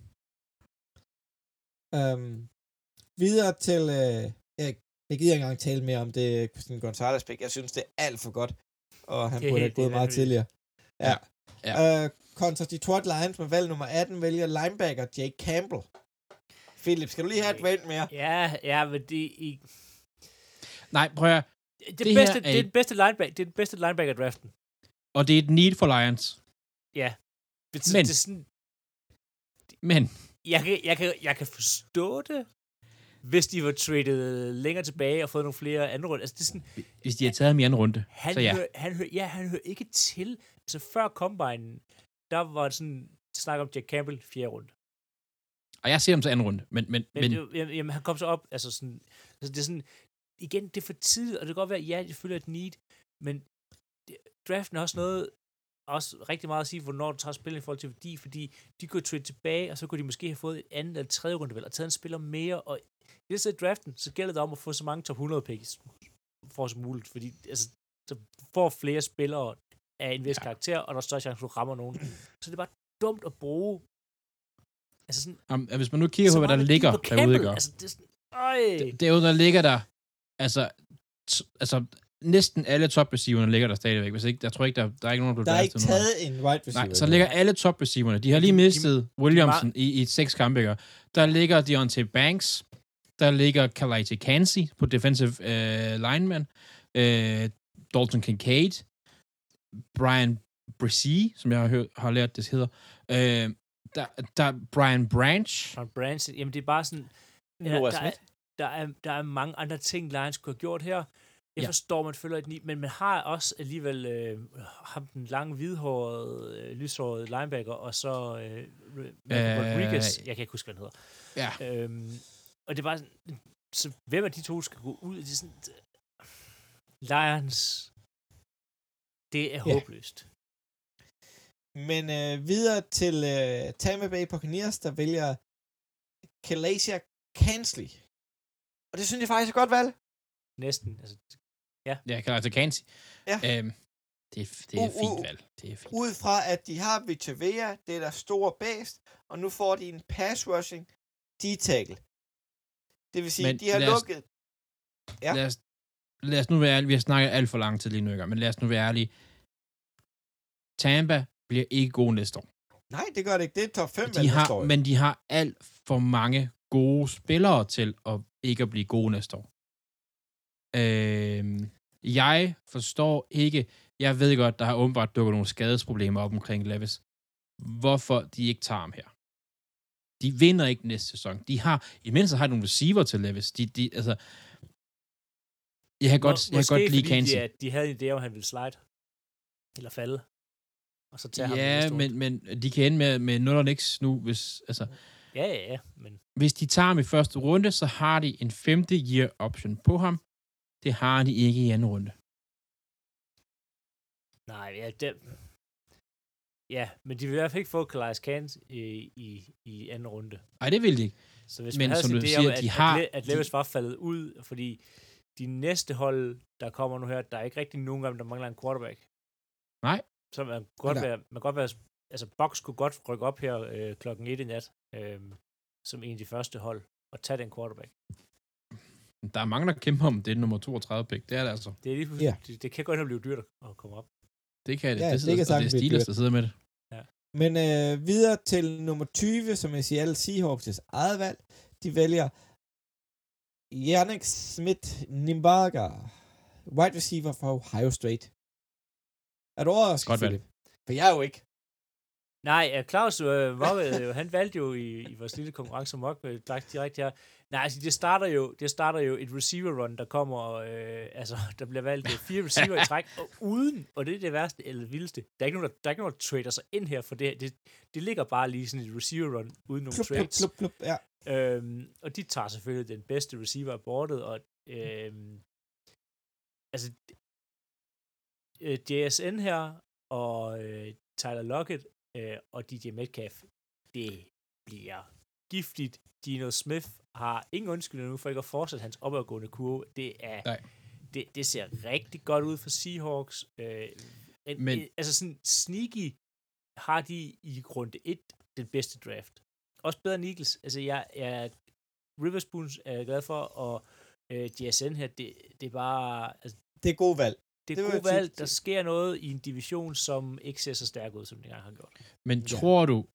Speaker 1: Um, videre til, øh, jeg, jeg gider ikke engang tale mere om det Christian Gonzalez pick. Jeg synes, det er alt for godt, og han
Speaker 3: Det
Speaker 1: burde have gået meget tidligere. Ja.
Speaker 2: Ja.
Speaker 1: Uh, kontra Detroit Lions med valg nummer 18 vælger linebacker Jake Campbell. Philip, skal du lige have et valg mere?
Speaker 3: Ja, ja, men det i,
Speaker 2: Nej, prøv at,
Speaker 3: det, det, bedste,
Speaker 2: er
Speaker 3: det er den bedste linebacker, det er den bedste linebacker draften.
Speaker 2: og det er et need for Lions.
Speaker 3: Ja. Det,
Speaker 2: Men-
Speaker 3: det er sådan,
Speaker 2: Men
Speaker 3: jeg kan, jeg, kan, jeg kan forstå det, hvis de var traded længere tilbage og fået nogle flere andre runde. Altså, det er sådan,
Speaker 2: hvis de har taget ham i anden runde,
Speaker 3: han,
Speaker 2: så ja.
Speaker 3: hører, han, hører, ja, han hører ikke til. Altså, før Combine, der var det sådan, snak om Jack Campbell, fjerde runde.
Speaker 2: Og jeg ser ham til anden runde, men, men,
Speaker 3: Men,
Speaker 2: men
Speaker 3: men jamen, jamen, han kom så op, altså sådan, altså det er sådan, igen, det er for tidligt, og det kan godt være, ja, det følger et need, men det, draften er også noget, også rigtig meget at sige, hvornår du tager spillet i forhold til værdi, fordi de kunne trade tilbage, og så kunne de måske have fået et andet eller tredje rundevalg, og taget en spiller mere, og i det sæt draften, så gælder det om at få så mange top 100 picks for som muligt, fordi altså, så får flere spillere af en vis
Speaker 2: Ja.
Speaker 3: karakter, og der er større chance, at du rammer nogen. Så det er bare dumt at bruge altså sådan,
Speaker 2: om, hvis man nu kigger
Speaker 3: så
Speaker 2: på, hvad der ligger derude, ikke?
Speaker 3: Altså, det er sådan, øj.
Speaker 2: Derude, der ligger der, altså, t- altså næsten alle top receiverne ligger der stadigvæk. Hvis ikke, jeg tror ikke, der, der er ikke nogen, der
Speaker 1: Der er ikke taget en wide receiver.
Speaker 2: Nej, så ligger alle top receiverne. De har lige
Speaker 3: De- de-
Speaker 2: mistet Williamson i, i seks kampe. ikke? Der ligger Deontay Banks. Der ligger Kalaite Kansi på defensive øh, lineman. Øh, Dalton Kincaid. Brian Bresee, som jeg har, hørt, har lært, det hedder. Øh, der, der er Brian Branch.
Speaker 3: Sean Branch, jamen det er bare sådan, ja, der, er, der, er, der er mange andre ting, Lions kunne have gjort her. Jeg
Speaker 2: Ja.
Speaker 3: ja. forstår, man følger et ni, men man har også alligevel øh, ham den lange, hvidhårede, øh, lyshårede linebacker, og så øh,
Speaker 2: Øh,
Speaker 3: Rodriguez, jeg kan ikke huske, hvad han
Speaker 2: Ja.
Speaker 3: hedder. Øhm, og det er bare sådan, så hvem af de to skal gå ud? Det er sådan, Lions, det er
Speaker 1: Ja.
Speaker 3: håbløst.
Speaker 1: Men øh, videre til øh, Tampa Bay Buccaneers, der vælger Kalasia Kansley. Og det synes jeg faktisk er godt valg.
Speaker 3: Næsten. Altså,
Speaker 2: Ja, Kalaite Kansi.
Speaker 1: Ja.
Speaker 2: Øhm, det er, det er
Speaker 1: uh,
Speaker 2: fint valg. Det er fint.
Speaker 1: Ud fra, at de har Vitavea, det er der store bæst, og nu får de en pass rushing D-tackle. Det vil sige,
Speaker 2: Men
Speaker 1: de har
Speaker 2: lad os-
Speaker 1: lukket... Ja.
Speaker 2: Lad, os, lad os nu være ærlige. Vi har snakket alt for lang tid lige nu, ikke? men lad os nu være ærlige. Tampa bliver ikke god næste år.
Speaker 1: Nej, det gør det ikke. Det er top 5
Speaker 2: De har, men de har alt for mange gode spillere til at ikke at blive gode næste år. Øhm, jeg forstår ikke, Jeg ved godt, der har åbenbart dukket nogle skadesproblemer op omkring Levis. Hvorfor de ikke tager ham her? De vinder ikke næste sæson. De har, imens har de nogle receiver til Levis. De, de, altså, jeg kan godt, jeg kan godt lide Kansas.
Speaker 3: De, de havde en idé om, at han ville slide. Eller falde. Og så tage
Speaker 2: ja,
Speaker 3: ham
Speaker 2: men, men de kan ende med, med 0 og niks nu, hvis, altså,
Speaker 3: Ja, ja, ja. Men...
Speaker 2: Hvis de tager ham i første runde, så har de en femte year option på ham. Det har de ikke i anden runde.
Speaker 3: Nej, ja, det... Ja, men de vil i hvert fald ikke få Calais Cans i, i, i anden runde.
Speaker 2: Nej, det vil de ikke.
Speaker 3: Så hvis
Speaker 2: men
Speaker 3: man
Speaker 2: som
Speaker 3: du
Speaker 2: siger,
Speaker 3: om, at,
Speaker 2: de har...
Speaker 3: At, at Levis de... var faldet ud, fordi de næste hold, der kommer nu her, der er ikke rigtig nogen dem, der mangler en quarterback.
Speaker 2: Nej.
Speaker 3: Så man kan godt, være, man kan godt være altså Box kunne godt rykke op her øh, klokken 1 i nat, øh, som en af de første hold, og tage den quarterback.
Speaker 2: Der er mange, der kæmper om det nummer 32 pick. Det er det altså.
Speaker 3: Det, er lige, ja. det, det kan godt blive dyrt at komme op.
Speaker 2: Det kan det.
Speaker 1: Ja,
Speaker 2: det, sidder,
Speaker 1: det, kan
Speaker 2: det er Steelers, der sidder med det.
Speaker 3: Ja.
Speaker 1: Men øh, videre til nummer 20, som jeg siger, alle Seahawks' eget valg. De vælger Yannick Smith Nimbaga, wide receiver fra Ohio State. Er du overrasket,
Speaker 2: Godt valg.
Speaker 1: For jeg er jo ikke.
Speaker 3: Nej, Claus, øh, øh, han valgte jo i, i vores lille konkurrence Mok, øh, direkte her. Nej, altså det starter jo, det starter jo et receiver run, der kommer, øh, altså der bliver valgt øh, fire receiver i træk, og uden, og det er det værste eller vildeste, der er ikke nogen, der, der, er ikke nogen, der trader sig ind her, for det, det, det ligger bare lige sådan et receiver run, uden nogen
Speaker 1: plup,
Speaker 3: trades.
Speaker 1: Plup, plup, plup, ja.
Speaker 3: Øhm, og de tager selvfølgelig den bedste receiver af bordet, og øhm, altså øh, JSN her, og øh, Tyler Lockett øh, og DJ Metcalf, det bliver giftigt. Dino Smith har ingen undskyldning nu for ikke at fortsætte hans opadgående kurve. Det er
Speaker 2: Nej.
Speaker 3: det, det ser rigtig godt ud for Seahawks. Øh, Men, altså sådan sneaky har de i runde 1 den bedste draft. Også bedre end Eagles. Altså jeg, jeg Riverspoons er jeg glad for, og øh, JSN her, det, det er bare... Altså,
Speaker 1: det er god valg.
Speaker 3: Det er det god valg. Der sker noget i en division, som ikke ser så stærk ud, som det engang har gjort.
Speaker 2: Men tror du,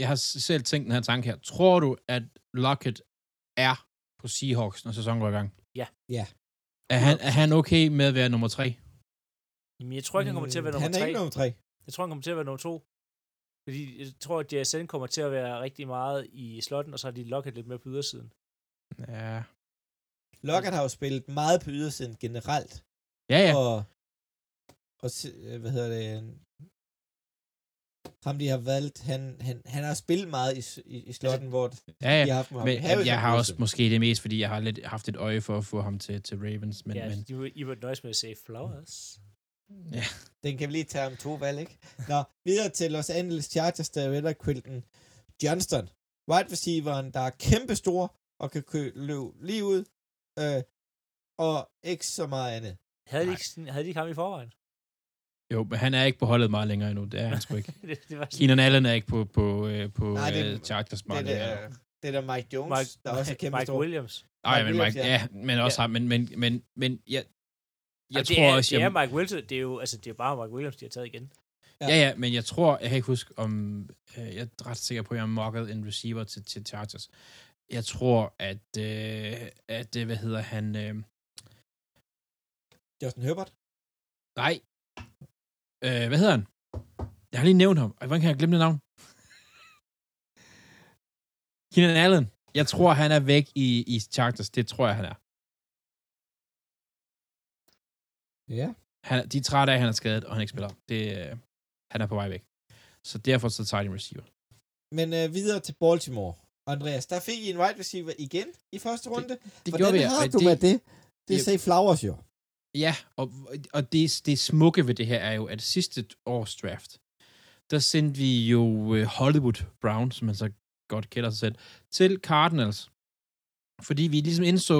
Speaker 2: jeg har selv tænkt den her tanke her, tror du, at Lockett er på Seahawks, når sæsonen går i gang?
Speaker 3: Ja.
Speaker 1: Ja.
Speaker 2: Er han, er han okay med at være nummer tre?
Speaker 3: Jamen, jeg tror ikke, han kommer til at være nummer
Speaker 1: han er
Speaker 3: tre.
Speaker 1: ikke nummer tre.
Speaker 3: Jeg tror, han kommer til at være nummer to. Fordi jeg tror, at JSN kommer til at være rigtig meget i slotten, og så har de Lockett lidt mere på ydersiden.
Speaker 2: Ja.
Speaker 1: Lockett har jo spillet meget på ydersiden generelt.
Speaker 2: Ja, ja.
Speaker 1: Og, og hvad hedder det, ham de har valgt, han, han, han har spillet meget i, i, i slotten, hvor
Speaker 2: ja, ja.
Speaker 1: de har haft
Speaker 2: men jeg, jeg har også måske det mest, fordi jeg har lidt haft et øje for at få ham til, til Ravens. Men,
Speaker 3: ja,
Speaker 2: men...
Speaker 3: I, I var nøjes med at sige Flowers.
Speaker 2: Ja.
Speaker 1: Den kan vi lige tage om to valg, ikke? Nå, videre til Los Angeles Chargers, der vælger Quilton Johnston. Wide receiveren, der er kæmpe stor og kan løbe lige ud. Øh, og ikke så meget andet.
Speaker 3: Havde de, ikke, havde de ikke ham i forvejen?
Speaker 2: Jo, men han er ikke på holdet meget længere endnu. Det er han sgu ikke.
Speaker 3: det, det var
Speaker 2: Keenan Allen er ikke på, på, øh, på
Speaker 1: Nej, det,
Speaker 2: uh, Chargers
Speaker 1: meget det, der, det der Mike Jones,
Speaker 3: Mike,
Speaker 1: der også er kæmpe
Speaker 3: Mike
Speaker 1: stor.
Speaker 3: Williams.
Speaker 2: Nej, men Mike, ja. ja, men også
Speaker 3: ja.
Speaker 2: ham, men, men, men, men jeg, jeg
Speaker 3: det
Speaker 2: tror
Speaker 3: er,
Speaker 2: også...
Speaker 3: Det
Speaker 2: jeg,
Speaker 3: er Mike Wilson, det er jo altså, det er bare Mike Williams, de har taget igen.
Speaker 2: Ja. ja, ja, men jeg tror, jeg kan ikke huske, om... Øh, jeg er ret sikker på, at jeg har mocket en receiver til, til Chargers. Jeg tror, at... Øh, at det, hvad hedder han... Øh,
Speaker 1: Justin Herbert?
Speaker 2: Nej. Øh, hvad hedder han? Jeg har lige nævnt ham. Hvordan kan jeg glemme det navn? Keenan Allen. Jeg tror, han er væk i, i Chargers. Det tror jeg, han er.
Speaker 1: Ja.
Speaker 2: Han, de er trætte af, at han er skadet, og han ikke spiller. Det, øh, han er på vej væk. Så derfor så tager de en receiver.
Speaker 1: Men øh, videre til Baltimore. Andreas, der fik I en wide receiver igen i første runde.
Speaker 2: Det, det
Speaker 1: Hvordan
Speaker 2: gjorde vi.
Speaker 1: har du
Speaker 2: det,
Speaker 1: med det? Det
Speaker 2: det-
Speaker 1: sagde Flowers jo.
Speaker 2: Ja, og, og det, det smukke ved det her er jo, at sidste års draft, der sendte vi jo øh, Hollywood Brown, som man så godt kender sig selv, til Cardinals. Fordi vi ligesom indså,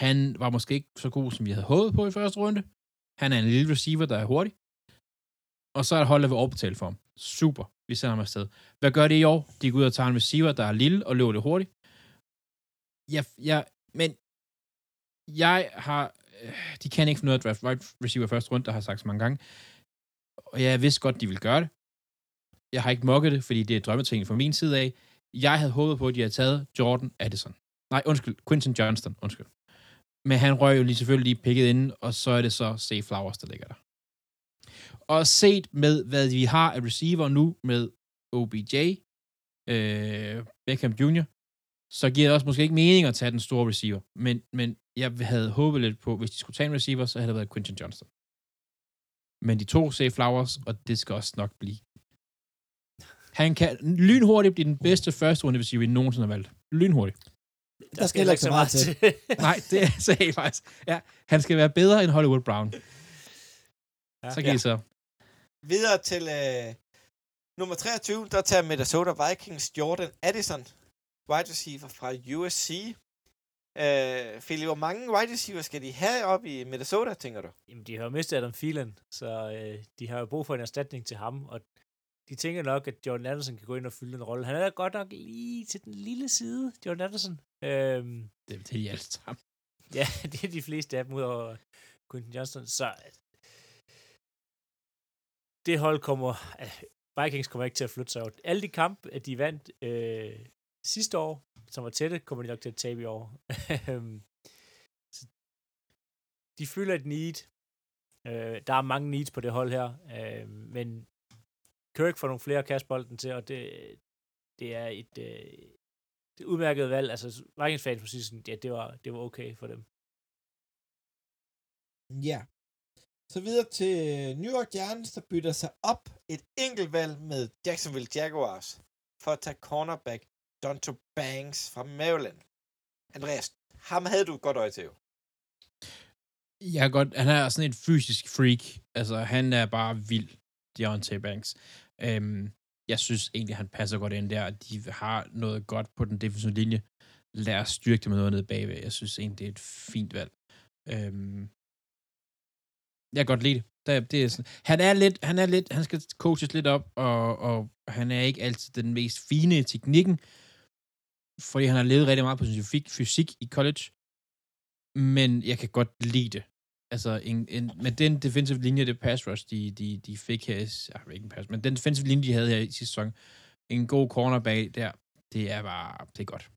Speaker 2: han var måske ikke så god, som vi havde håbet på i første runde. Han er en lille receiver, der er hurtig. Og så er der hold, der vil overbetale for ham. Super. Vi sender ham afsted. Hvad gør det i år? De går ud og tager en receiver, der er lille og løber det hurtigt. Jeg, jeg, men jeg har... øh, De kan ikke finde ud af at draft wide receiver første runde, der har sagt så mange gange. Og jeg vidste godt, de ville gøre det. Jeg har ikke mokket det, fordi det er drømmeting fra min side af. Jeg havde håbet på, at de havde taget Jordan Addison. Nej, undskyld, Quinton Johnston, undskyld. Men han røg jo lige selvfølgelig lige picket ind, og så er det så Safe Flowers, der ligger der. Og set med, hvad vi har af receiver nu med OBJ, øh, Beckham Jr., så giver det også måske ikke mening at tage den store receiver. Men, men jeg havde håbet lidt på, hvis de skulle tage en receiver, så havde det været Quinton Johnston. Men de to Safe Flowers, og det skal også nok blive. Han kan lynhurtigt blive den bedste første runde receiver, vi nogensinde har valgt. Lynhurtigt.
Speaker 1: Der skal heller ikke så meget til.
Speaker 2: Nej, det sagde jeg faktisk. Ja, han skal være bedre end Hollywood Brown.
Speaker 3: Ja.
Speaker 2: Så kan I så.
Speaker 1: Videre til øh, nummer 23, der tager Minnesota Vikings Jordan Addison, wide receiver fra USC. Øh, Philip, hvor mange wide receiver skal de have op i Minnesota, tænker du?
Speaker 3: Jamen, de har jo mistet Adam Thielen, så øh, de har jo brug for en erstatning til ham, og de tænker nok, at Jordan Anderson kan gå ind og fylde en rolle. Han er godt nok lige til den lille side, Jordan Anderson. Øhm,
Speaker 2: Det, det er de alle sammen.
Speaker 3: ja, det er de fleste af dem ud over Quinton Johnston. Så det hold kommer... øh, Vikings kommer ikke til at flytte sig ud. Alle de kampe, at de vandt øh, sidste år, som var tætte, kommer de nok til at tabe i år. Øhm, de føler et need. Øh, der er mange needs på det hold her, øh, men Kirk får nogle flere kastbolden til, og det, det er et, øh, det udmærket valg. Altså, Vikings fans må sige ja, det var, det var okay for dem.
Speaker 1: Ja. Så videre til New York Giants, der bytter sig op et enkelt valg med Jacksonville Jaguars for at tage cornerback Donto Banks fra Maryland. Andreas, ham havde du et godt øje til jo.
Speaker 2: Jeg kan godt, han er sådan en fysisk freak. Altså, han er bare vild, Deontay Banks. Øhm, jeg synes egentlig, han passer godt ind der. De har noget godt på den defensive linje. Lad os styrke det med noget nede bagved. Jeg synes egentlig, det er et fint valg. Øhm, jeg kan godt lide det. det, det er sådan, han er lidt, han er lidt, han skal coaches lidt op, og, og han er ikke altid den mest fine i teknikken, fordi han har levet rigtig meget på sin fysik, fysik i college, men jeg kan godt lide det. Altså, en, en, med den defensive linje, det pass rush, de, de, de fik her, ja, ah, ikke en pass, men den defensive linje, de havde her i sidste sæson, en god cornerback der, det er bare, det er godt.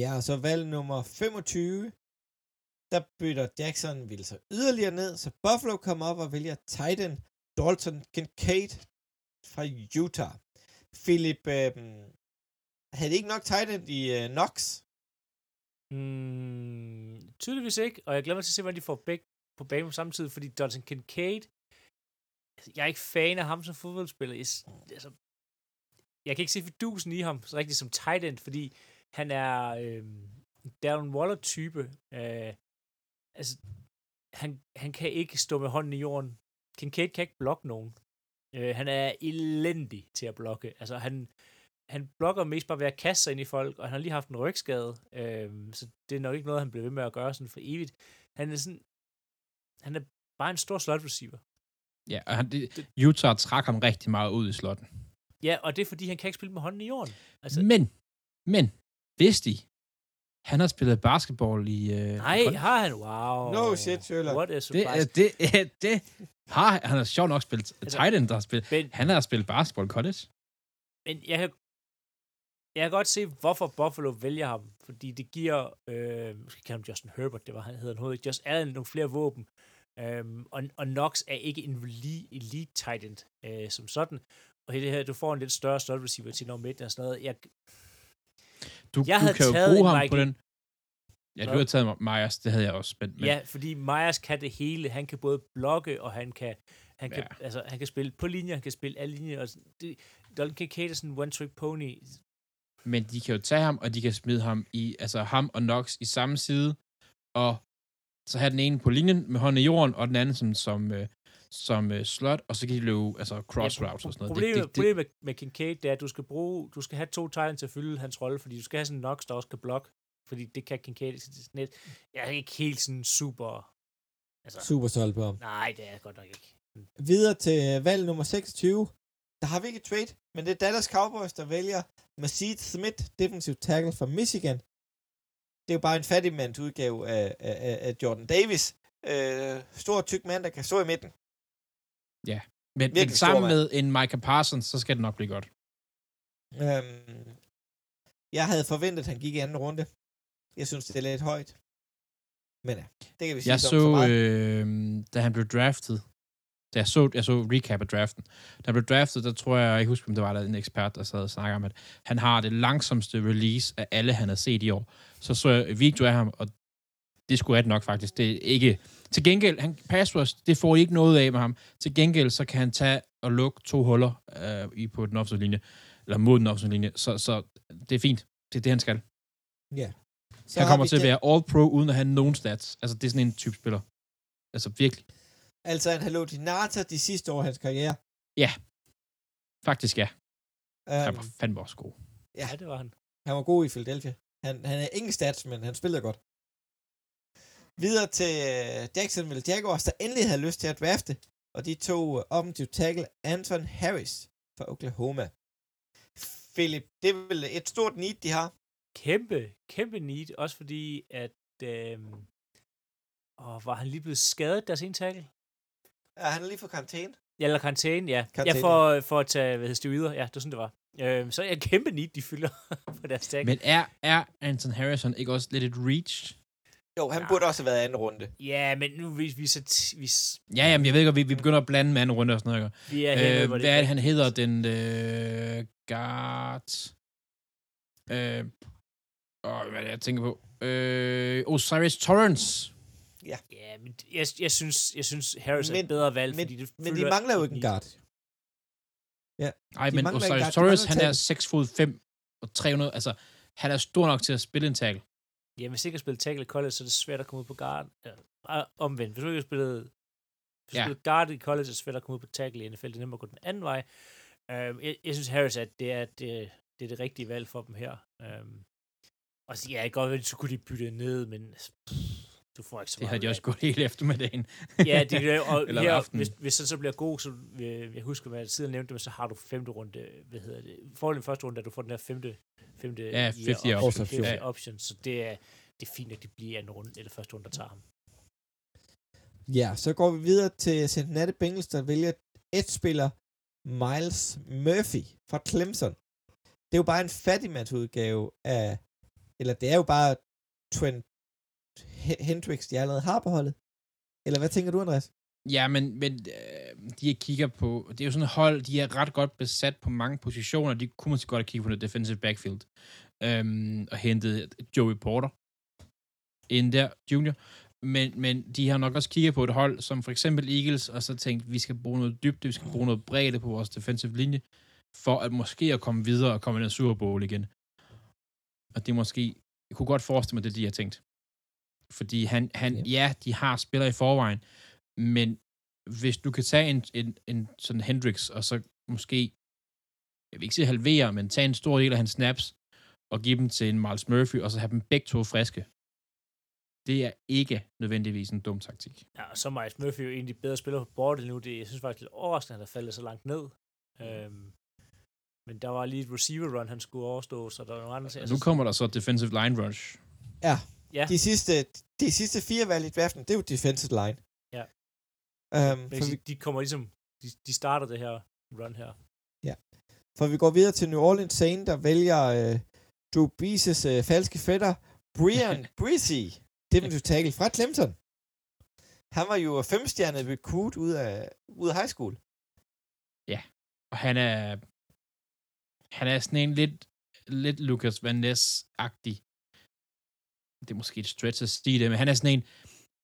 Speaker 1: Ja, og så valg nummer 25, der bytter Jacksonville så yderligere ned, så Buffalo kommer op og vælger Titan Dalton Kincaid fra Utah. Philip, øh, havde de ikke nok Titan i øh, Knox?
Speaker 3: Mm, tydeligvis ikke, og jeg glæder mig til at se, hvordan de får begge på banen samtidig, fordi Dalton Kincaid, altså, jeg er ikke fan af ham som fodboldspiller. Jeg, altså, jeg kan ikke se fidusen i ham så rigtigt som tight end, fordi han er øh, Darren Waller-type. Øh, altså, han, han kan ikke stå med hånden i jorden. Kincaid kan ikke blokke nogen. Øh, han er elendig til at blokke. Altså, han, han blokker mest bare ved at kaste sig ind i folk, og han har lige haft en rygskade, øh, så det er nok ikke noget, han bliver ved med at gøre sådan for evigt. Han er sådan, han er bare en stor slot receiver.
Speaker 2: Ja, og han, det, Utah trak ham rigtig meget ud i slotten.
Speaker 3: Ja, og det er fordi, han kan ikke spille med hånden i jorden. Altså,
Speaker 2: Men, men, vidste I, han har spillet basketball i... Øh,
Speaker 3: nej,
Speaker 2: i
Speaker 3: har han? Wow.
Speaker 1: No shit, Sherlock.
Speaker 3: What a
Speaker 2: det,
Speaker 3: surprise.
Speaker 2: er- det, er- det har han har sjovt nok spillet
Speaker 3: Altså,
Speaker 2: tight end, der har spillet.
Speaker 3: men,
Speaker 2: Han har spillet basketball i college.
Speaker 3: men jeg kan, jeg kan godt se, hvorfor Buffalo vælger ham. Fordi det giver, øh, måske kalde ham Justin Herbert, det var han hedder han hovedet, Just Allen nogle flere våben. Øhm, og, og Knox er ikke en elite, elite tight end øh, som sådan. Og det her, du får en lidt større slot receiver til nummer 1 og sådan noget. Jeg,
Speaker 2: Du,
Speaker 3: Jeg
Speaker 2: du
Speaker 3: havde
Speaker 2: kan jo
Speaker 3: taget
Speaker 2: bruge
Speaker 3: en
Speaker 2: ham
Speaker 3: Michael-
Speaker 2: på den. Ja, du har taget Myers, det havde jeg også. Men, men
Speaker 3: ja, fordi Myers kan det hele. Han kan både blokke, og han kan, han kan,
Speaker 2: Ja.
Speaker 3: altså, han kan spille på linjer, han kan spille alle linjer. Og sådan. det, Dalton Kincaid er sådan en one-trick pony.
Speaker 2: Men de kan jo tage ham, og de kan smide ham i, altså ham og Knox i samme side, og så have den ene på linjen med hånden i jorden, og den anden som, som, øh, som uh, slot, og så kan de løbe altså cross
Speaker 3: Ja,
Speaker 2: routes og sådan noget.
Speaker 3: Problemet,
Speaker 2: det, det, det,
Speaker 3: problemet med, med Kincaid, det er, at du skal bruge, du skal have to tegn til at fylde hans rolle, fordi du skal have sådan en Knox, der også kan blokke, fordi det kan Kincaid sådan lidt. Jeg er ikke helt sådan super... Altså,
Speaker 1: Super solgt på ham.
Speaker 3: nej, det er jeg godt nok ikke.
Speaker 1: Videre til øh, valg nummer 26. Der har vi ikke et trade, men det er Dallas Cowboys, der vælger Masid Smith, defensive tackle fra Michigan. Det er jo bare en fattigmands udgave af, af, af- Jordan Davis. Øh, stor, tyk mand, der kan stå i midten.
Speaker 2: men, men
Speaker 1: stor
Speaker 2: sammen med en Micah Parsons, så skal det nok blive godt.
Speaker 1: Øhm, jeg havde forventet, at han gik i anden runde. Jeg synes, det er lidt højt. Men ja, det kan vi sige
Speaker 2: Jeg
Speaker 1: så,
Speaker 2: øh, da han blev draftet, da jeg så, jeg så recap af draften, da han blev draftet, der tror jeg, jeg ikke husker, om det var der en ekspert, der sad og snakkede om, at han har det langsomste release af alle, han har set i år. Så så jeg video af ham, og det skulle ret nok faktisk. Det er ikke... Til gengæld, han pass rush, det får I ikke noget af med ham. Til gengæld, så kan han tage og lukke to huller øh, i på den offensive linje, eller mod den offensive linje. Så, så det er fint. Det er det, han skal.
Speaker 1: Ja.
Speaker 2: Så han kommer til at være all-pro, uden at have nogen stats. Altså, det er sådan en type spiller. Altså, virkelig.
Speaker 1: Altså, han har lånt i Nata de sidste år af hans karriere.
Speaker 2: Faktisk, ja. Han
Speaker 1: Um,
Speaker 2: var fandme også god.
Speaker 1: Ja.
Speaker 3: Ja, det var han.
Speaker 1: Han var god i Philadelphia. Han, han er ingen stats, men han spillede godt. Videre til øh, Jacksonville Jaguars, der endelig havde lyst til at drafte, og de tog øh, offensive tackle Anton Harris fra Oklahoma. Philip, det er vel et stort need, de har.
Speaker 3: Kæmpe, kæmpe need. Også fordi, at... Øhm, åh, var han lige blevet skadet, deres ene tackle?
Speaker 1: Ja, han er lige for karantæne.
Speaker 3: Ja, eller karantæne, ja.
Speaker 1: Karantæne,
Speaker 3: ja, for, for at tage, hvad hedder steroider. Ja, det var sådan, det var. Øhm, så er jeg kæmpe need, de fylder på deres tackle.
Speaker 2: Men er, er Anton Harrison ikke også lidt et reach?
Speaker 1: Jo, han
Speaker 3: Ja.
Speaker 1: burde også have været anden runde.
Speaker 3: Ja, men nu vi, vi, så t- vi,
Speaker 2: Ja, jamen, jeg ved godt, vi, vi begynder at blande med anden runde og sådan noget. ikke?
Speaker 3: vi er henne,
Speaker 2: Øh, hvad er det,
Speaker 3: det
Speaker 2: han hedder? Den øh, guard... Øh, åh, hvad er det, jeg tænker på? Øh, Osiris Torrance.
Speaker 3: Ja, men jeg, jeg, synes, jeg synes Harris er
Speaker 1: Men-
Speaker 3: et bedre valg,
Speaker 1: men-
Speaker 3: fordi det
Speaker 1: Men de mangler jo ikke en guard.
Speaker 2: Ej,
Speaker 1: De
Speaker 2: men Osiris
Speaker 1: mangler
Speaker 2: han er
Speaker 1: tackle.
Speaker 2: 6 fod 5 og 300. Altså, han er stor nok til at spille en tackle.
Speaker 3: Ja, hvis ikke har spillet tackle i college, så er det svært at komme ud på guard. Ja, ah, omvendt. Hvis du ikke har spillet, hvis
Speaker 2: Ja.
Speaker 3: spillet guard i college, så er det svært at komme ud på tackle i NFL. Det er nemmere at gå den anden vej. Um, jeg, jeg, synes, Harris, at det er det, det er det rigtige valg for dem her. Um, og så, ja, jeg kan godt være, så kunne de bytte ned, men pff, du får ikke så
Speaker 2: Det
Speaker 3: meget
Speaker 2: havde de
Speaker 3: ud af
Speaker 2: også gået hele eftermiddagen.
Speaker 3: Ja, det, og
Speaker 2: Eller
Speaker 3: her,
Speaker 2: aftenen.
Speaker 3: hvis, hvis den så bliver god, så jeg husker, hvad jeg tidligere nævnte, men så har du femte runde, hvad hedder det, for den første runde, at du får den her femte, femte
Speaker 2: Ja, year
Speaker 1: option.
Speaker 3: fifth
Speaker 2: Ja.
Speaker 3: option, så det er, det er fint, at det bliver en runde, eller første runde, der tager ham.
Speaker 1: Ja, så går vi videre til Cincinnati Bengals, der vælger et spiller Miles Murphy fra Clemson. Det er jo bare en fattigmandsudgave af, eller det er jo bare Trent Hendrix, de allerede har på holdet. Eller hvad tænker du, Andreas?
Speaker 2: Ja, men, men øh, de jeg kigger på, det er jo sådan et hold, de er ret godt besat på mange positioner. De kunne måske godt have kigget på noget defensive backfield. Øhm, og hentet Joey Porter ind der, junior. Men, men de har nok også kigget på et hold, som for eksempel Eagles, og så tænkt, vi skal bruge noget dybde, vi skal bruge noget bredde på vores defensive linje, for at måske at komme videre og komme ind i Super Bowl igen. Og det er måske, jeg kunne godt forestille mig, det er de har tænkt. Fordi han, han
Speaker 1: Ja.
Speaker 2: ja, de har spillere i forvejen, men hvis du kan tage en, en, en sådan Hendrix, og så måske, jeg vil ikke sige halvere, men tage en stor del af hans snaps, og give dem til en Miles Murphy, og så have dem begge to friske, det er ikke nødvendigvis en dum taktik.
Speaker 3: Ja, og så er Miles Murphy jo en af de bedre spillere på bordet nu. Det, jeg synes faktisk lidt overraskende, at han er faldet så langt ned. Øhm, men der var lige et receiver run, han skulle overstå, så der var nogle andre ting.
Speaker 2: Nu kommer der så defensive line rush.
Speaker 1: Ja,
Speaker 3: Ja,
Speaker 1: de sidste, de sidste fire valg i draften, det er jo defensive line.
Speaker 3: Ja.
Speaker 1: Um,
Speaker 3: men
Speaker 1: for, vi,
Speaker 3: de kommer ligesom, de, de starter det her run her.
Speaker 1: for vi går videre til New Orleans Saints, der vælger øh, Drew Brees' øh, falske fætter, Brian Breezy, defensive tackle fra Clemson. Han var jo femstjernet recruit ud af, ud af high school.
Speaker 2: Og han er, han er sådan en lidt, lidt Lucas Van Ness-agtig. Det er måske et stretch at sige det, men han er sådan en,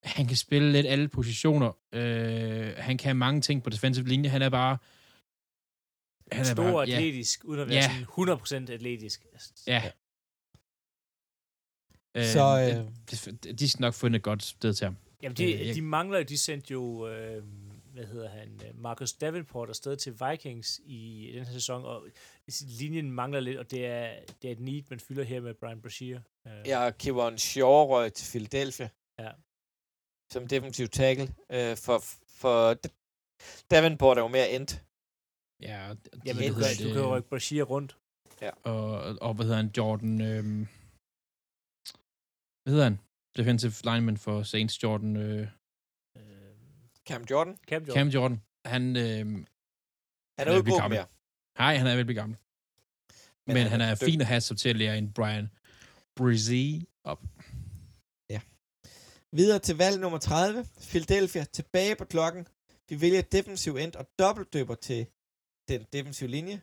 Speaker 2: han kan spille lidt alle positioner. Øh, han kan mange ting på defensive linje. Han er bare...
Speaker 3: Han er stor,
Speaker 2: bare,
Speaker 3: atletisk, uden at være
Speaker 2: Ja.
Speaker 3: sådan 100% atletisk.
Speaker 2: Ja. ja.
Speaker 1: Så,
Speaker 2: Øh,
Speaker 1: øh,
Speaker 2: de, de skal nok finde et godt sted til ham.
Speaker 3: Jamen, de,
Speaker 2: Øh, jeg-
Speaker 3: de mangler jo, de sendte jo, øh, hvad hedder han, øh, Marcus Davenport afsted til Vikings i den her sæson, og linjen mangler lidt, og det er, det er et need, man fylder her med Brian Brashear. Øh,
Speaker 1: Ja, Kevon Shaw røg til Philadelphia.
Speaker 3: Ja.
Speaker 1: Som defensiv tackle. Øh, for, for Davenport er jo mere end.
Speaker 2: Ja, og de,
Speaker 3: Jamen, du kan, du kan jo rykke Brashear rundt.
Speaker 2: og, og hvad hedder han, Jordan, øhm, hvad hedder han? Defensive lineman for Saints, Jordan, øh,
Speaker 3: Øh,
Speaker 1: Cam Jordan.
Speaker 3: Cam Jordan.
Speaker 2: Cam Jordan. Han, øhm,
Speaker 1: Han
Speaker 2: Han
Speaker 1: er jo ikke
Speaker 2: gammel.
Speaker 1: mere.
Speaker 2: nej, han er vel blevet gammel. Men, Men han er
Speaker 1: dygtig.
Speaker 2: fin at have sig til at lære en Brian Brizzy op.
Speaker 1: Videre til valg nummer 30. Philadelphia tilbage på klokken. Vi vælger defensiv end og dobbeltdøber til den defensive linje.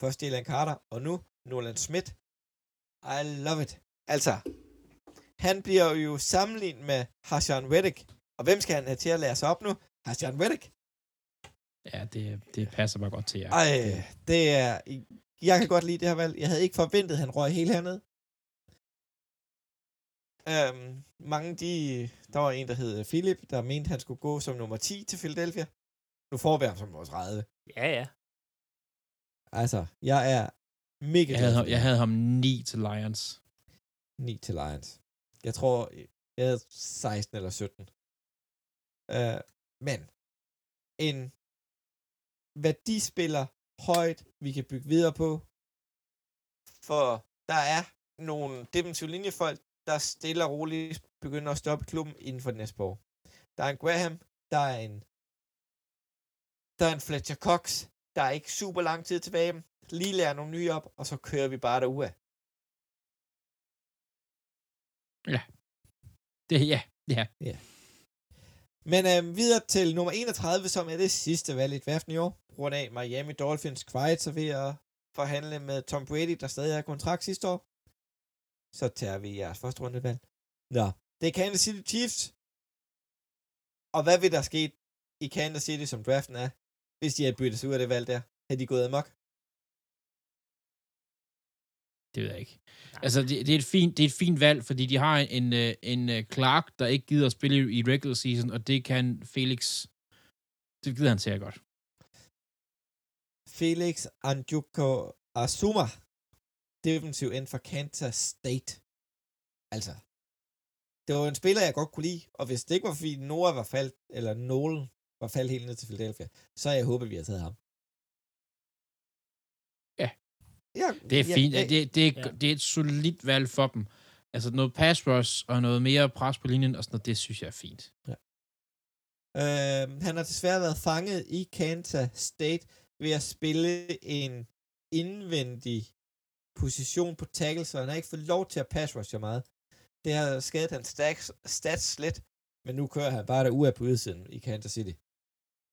Speaker 1: Først Jalen Carter, og nu Nolan Smith. I love it. Altså, han bliver jo sammenlignet med Hassan Reddick. Og hvem skal han have til at lære sig op nu? Hassan Reddick.
Speaker 2: Ja, det, det passer mig godt til jer.
Speaker 1: Ej, det er... Jeg kan godt lide det her valg. Jeg havde ikke forventet, at han røg helt hernede. Øhm, mange de... Der var en, der hed Philip, der mente, han skulle gå som nummer 10 til Philadelphia. Nu får vi ham som vores 30.
Speaker 3: Ja, ja.
Speaker 1: Altså, jeg er mega
Speaker 2: Jeg havde,
Speaker 1: glad
Speaker 2: ham, jeg havde ham 9 til Lions.
Speaker 1: 9 til Lions. Jeg tror, jeg havde 16 eller 17. Øh, men en værdispiller højt, vi kan bygge videre på. For der er nogle defensive linjefolk, der stille og roligt begynder at stoppe klubben inden for næste år. Der er en Graham, der er en der er en Fletcher Cox, der er ikke super lang tid tilbage. Lige lærer nogle nye op, og så kører vi bare derudad.
Speaker 2: Det, ja, ja.
Speaker 1: Men øh, videre til nummer 31, som er det sidste valg i draften i år. På grund af Miami Dolphins kvejet sig ved at forhandle med Tom Brady, der stadig har kontrakt sidste år. Så tager vi jeres første rundevalg. Nå, det er Kansas City Chiefs. Og hvad vil der ske i Kansas City, som draften er, hvis de havde byttet sig ud af det valg der? Har de gået amok?
Speaker 2: Det ved jeg ikke. Altså, det, det, er et fint, det er et fint valg, fordi de har en, øh, en øh, Clark, der ikke gider at spille i regular season, og det kan Felix... Det gider han sikkert godt.
Speaker 1: Felix Anjuko Asuma, defensiv end for Kansas State. Altså, det var en spiller, jeg godt kunne lide, og hvis det ikke var fordi Noah var faldt, eller Nolan var faldt helt ned til Philadelphia, så jeg håbet, at vi havde taget ham.
Speaker 2: Ja Det er
Speaker 1: ja,
Speaker 2: fint.
Speaker 1: ja,
Speaker 2: Det, det, er,
Speaker 3: Ja.
Speaker 2: det er et solidt valg for dem. Altså noget pass rush og noget mere pres på linjen og sådan noget, det synes jeg er fint.
Speaker 1: Øh, han har desværre været fanget i Kansas State ved at spille en indvendig position på tackle, så han har ikke fået lov til at pass rush så meget. Det har skadet hans stats, stats lidt, men nu kører han bare der ud af på udsiden i Kansas City.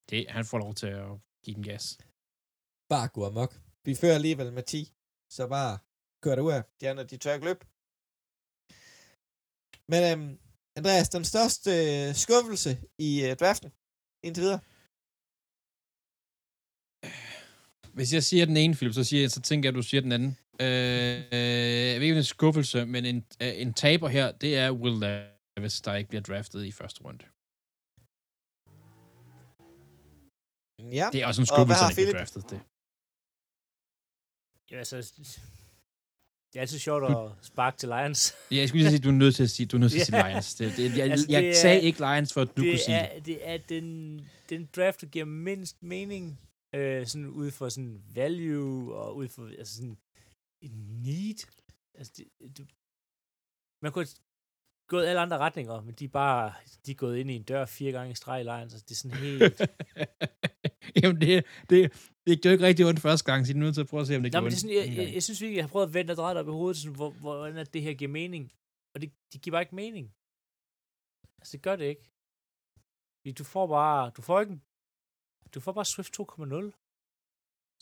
Speaker 2: Det, han får lov til at give den gas.
Speaker 1: Bare gå amok. Vi fører alligevel med 10, så bare kør der ud af. De andre, de tør ikke løbe. Men øhm, Andreas, den største øh, skuffelse i øh, draften indtil videre?
Speaker 2: Hvis jeg siger den ene, Philip, så, siger jeg, så tænker jeg, at du siger den anden. Øh, øh, jeg ved ikke, det en skuffelse, men en, øh, en taber her, det er Will Levis, der ikke bliver draftet i første runde.
Speaker 1: Ja.
Speaker 2: Det er også en
Speaker 1: Og hvad
Speaker 2: skuffelse,
Speaker 1: har
Speaker 2: at han ikke bliver
Speaker 1: Philip?
Speaker 2: draftet. Det.
Speaker 3: Ja, altså, det er altid sjovt at sparke til Lions.
Speaker 2: Ja, jeg skulle lige sige, at du er nødt til at sige, du er nødt til at sige. Lions. Det, det, jeg
Speaker 3: Altså,
Speaker 2: jeg
Speaker 3: det er-
Speaker 2: sagde ikke Lions, for at du
Speaker 3: det
Speaker 2: kunne sige
Speaker 3: er,
Speaker 2: det.
Speaker 3: er den, den draft, der giver mindst mening, øh, sådan ud fra sådan value, og ud fra altså sådan en need. Altså, det, det, man kunne gået alle andre retninger, men de er bare, de er gået ind i en dør fire gange i streg i Lions, altså det er sådan helt...
Speaker 2: Jamen, det, det, det jo ikke rigtig ondt første gang, så I er nødt til at prøve at se, om det gjorde
Speaker 3: det
Speaker 2: ondt
Speaker 3: sådan, jeg, jeg, jeg, synes virkelig, jeg har prøvet at vende og dreje det op i hovedet, sådan, hvor, hvordan at det her giver mening. Og det, det giver bare ikke mening. Altså, det gør det ikke. Fordi Du får bare, du får ikke, en- du får bare Swift 2.0.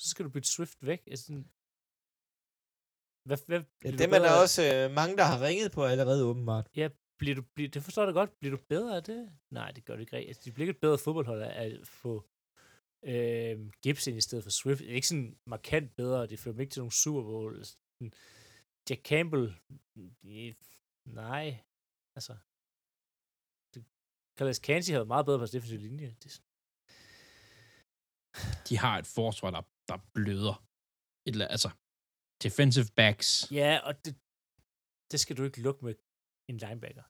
Speaker 3: Så skal du bytte Swift væk. Altså, hvad, hvad,
Speaker 1: Ja,
Speaker 3: du
Speaker 1: dem er der
Speaker 3: bedre-
Speaker 1: også øh, mange, der har ringet på allerede åbenbart.
Speaker 3: Ja, bliver du, bliver, det forstår jeg da godt. Bliver du bedre af det? Nej, det gør du ikke rigtigt. Altså, de bliver ikke et bedre fodboldhold af at få øh, Gibson i stedet for Swift. Det er ikke sådan markant bedre. Det fører dem ikke til nogle Super Bowl. Sådan, Jack Campbell, det, nej. Altså, Calais Kansi havde meget bedre på deres defensive linje. Det, er sådan-
Speaker 2: De har et forsvar, der, der bløder. Et, eller- altså, defensive backs.
Speaker 3: ja, og det, det skal du ikke lukke med en linebacker.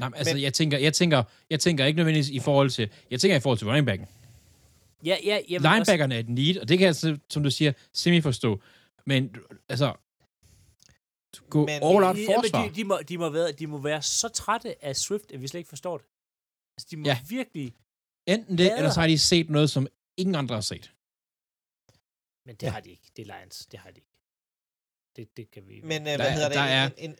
Speaker 2: Nej, men, altså,
Speaker 1: Men-
Speaker 2: jeg, tænker, jeg, tænker, jeg tænker ikke nødvendigvis i forhold til... Jeg tænker i forhold til running backen.
Speaker 3: Ja, ja, jamen,
Speaker 2: Linebackerne er et need, og det kan jeg, som du siger, semi-forstå. Men, altså... Gå
Speaker 1: Men-
Speaker 2: all out
Speaker 3: Ja, men
Speaker 2: forsvar.
Speaker 3: de, de, må, de, må være, de må være så trætte af Swift, at vi slet ikke forstår det. Altså, de må
Speaker 2: Ja.
Speaker 3: virkelig...
Speaker 2: Enten det,
Speaker 3: hader
Speaker 2: eller så har de set noget, som ingen andre har set.
Speaker 3: Men det
Speaker 1: Ja.
Speaker 3: har de ikke. Det er Lions. Det har de ikke. Det, det kan vi...
Speaker 1: Men øh,
Speaker 2: Der
Speaker 1: hvad
Speaker 2: er-
Speaker 1: hedder det?
Speaker 2: der er-
Speaker 1: En, en,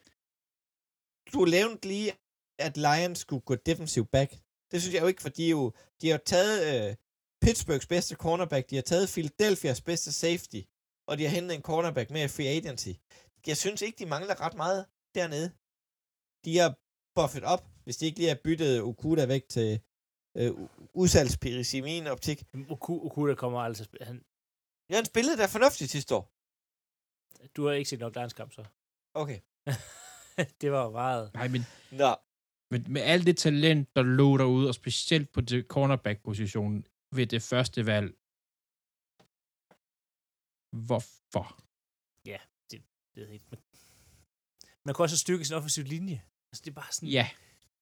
Speaker 1: du nævnte lige, at Lions skulle gå defensive back. Det synes jeg jo ikke, for de, er jo, de har jo taget øh, Pittsburghs bedste cornerback, de har taget Philadelphias bedste safety, og de har hentet en cornerback med free agency. Jeg synes ikke, de mangler ret meget dernede. De har buffet op, hvis de ikke lige har byttet Okuda væk til øh, udsalgspiris i min optik.
Speaker 3: Oku- Okuda kommer altså... Han,
Speaker 1: Ja, han spillede da fornuftigt sidste år.
Speaker 3: du har ikke set nok dansk kamp, så.
Speaker 1: Okay.
Speaker 3: det var meget...
Speaker 2: Nej, men
Speaker 1: Nå,
Speaker 2: med, med alt det talent, der lå derude, og specielt på det cornerback-positionen ved det første valg. Hvorfor?
Speaker 3: Det ved jeg ikke. Men, man kan også styrke sin offensiv linje. Altså, det er bare sådan...
Speaker 2: Ja,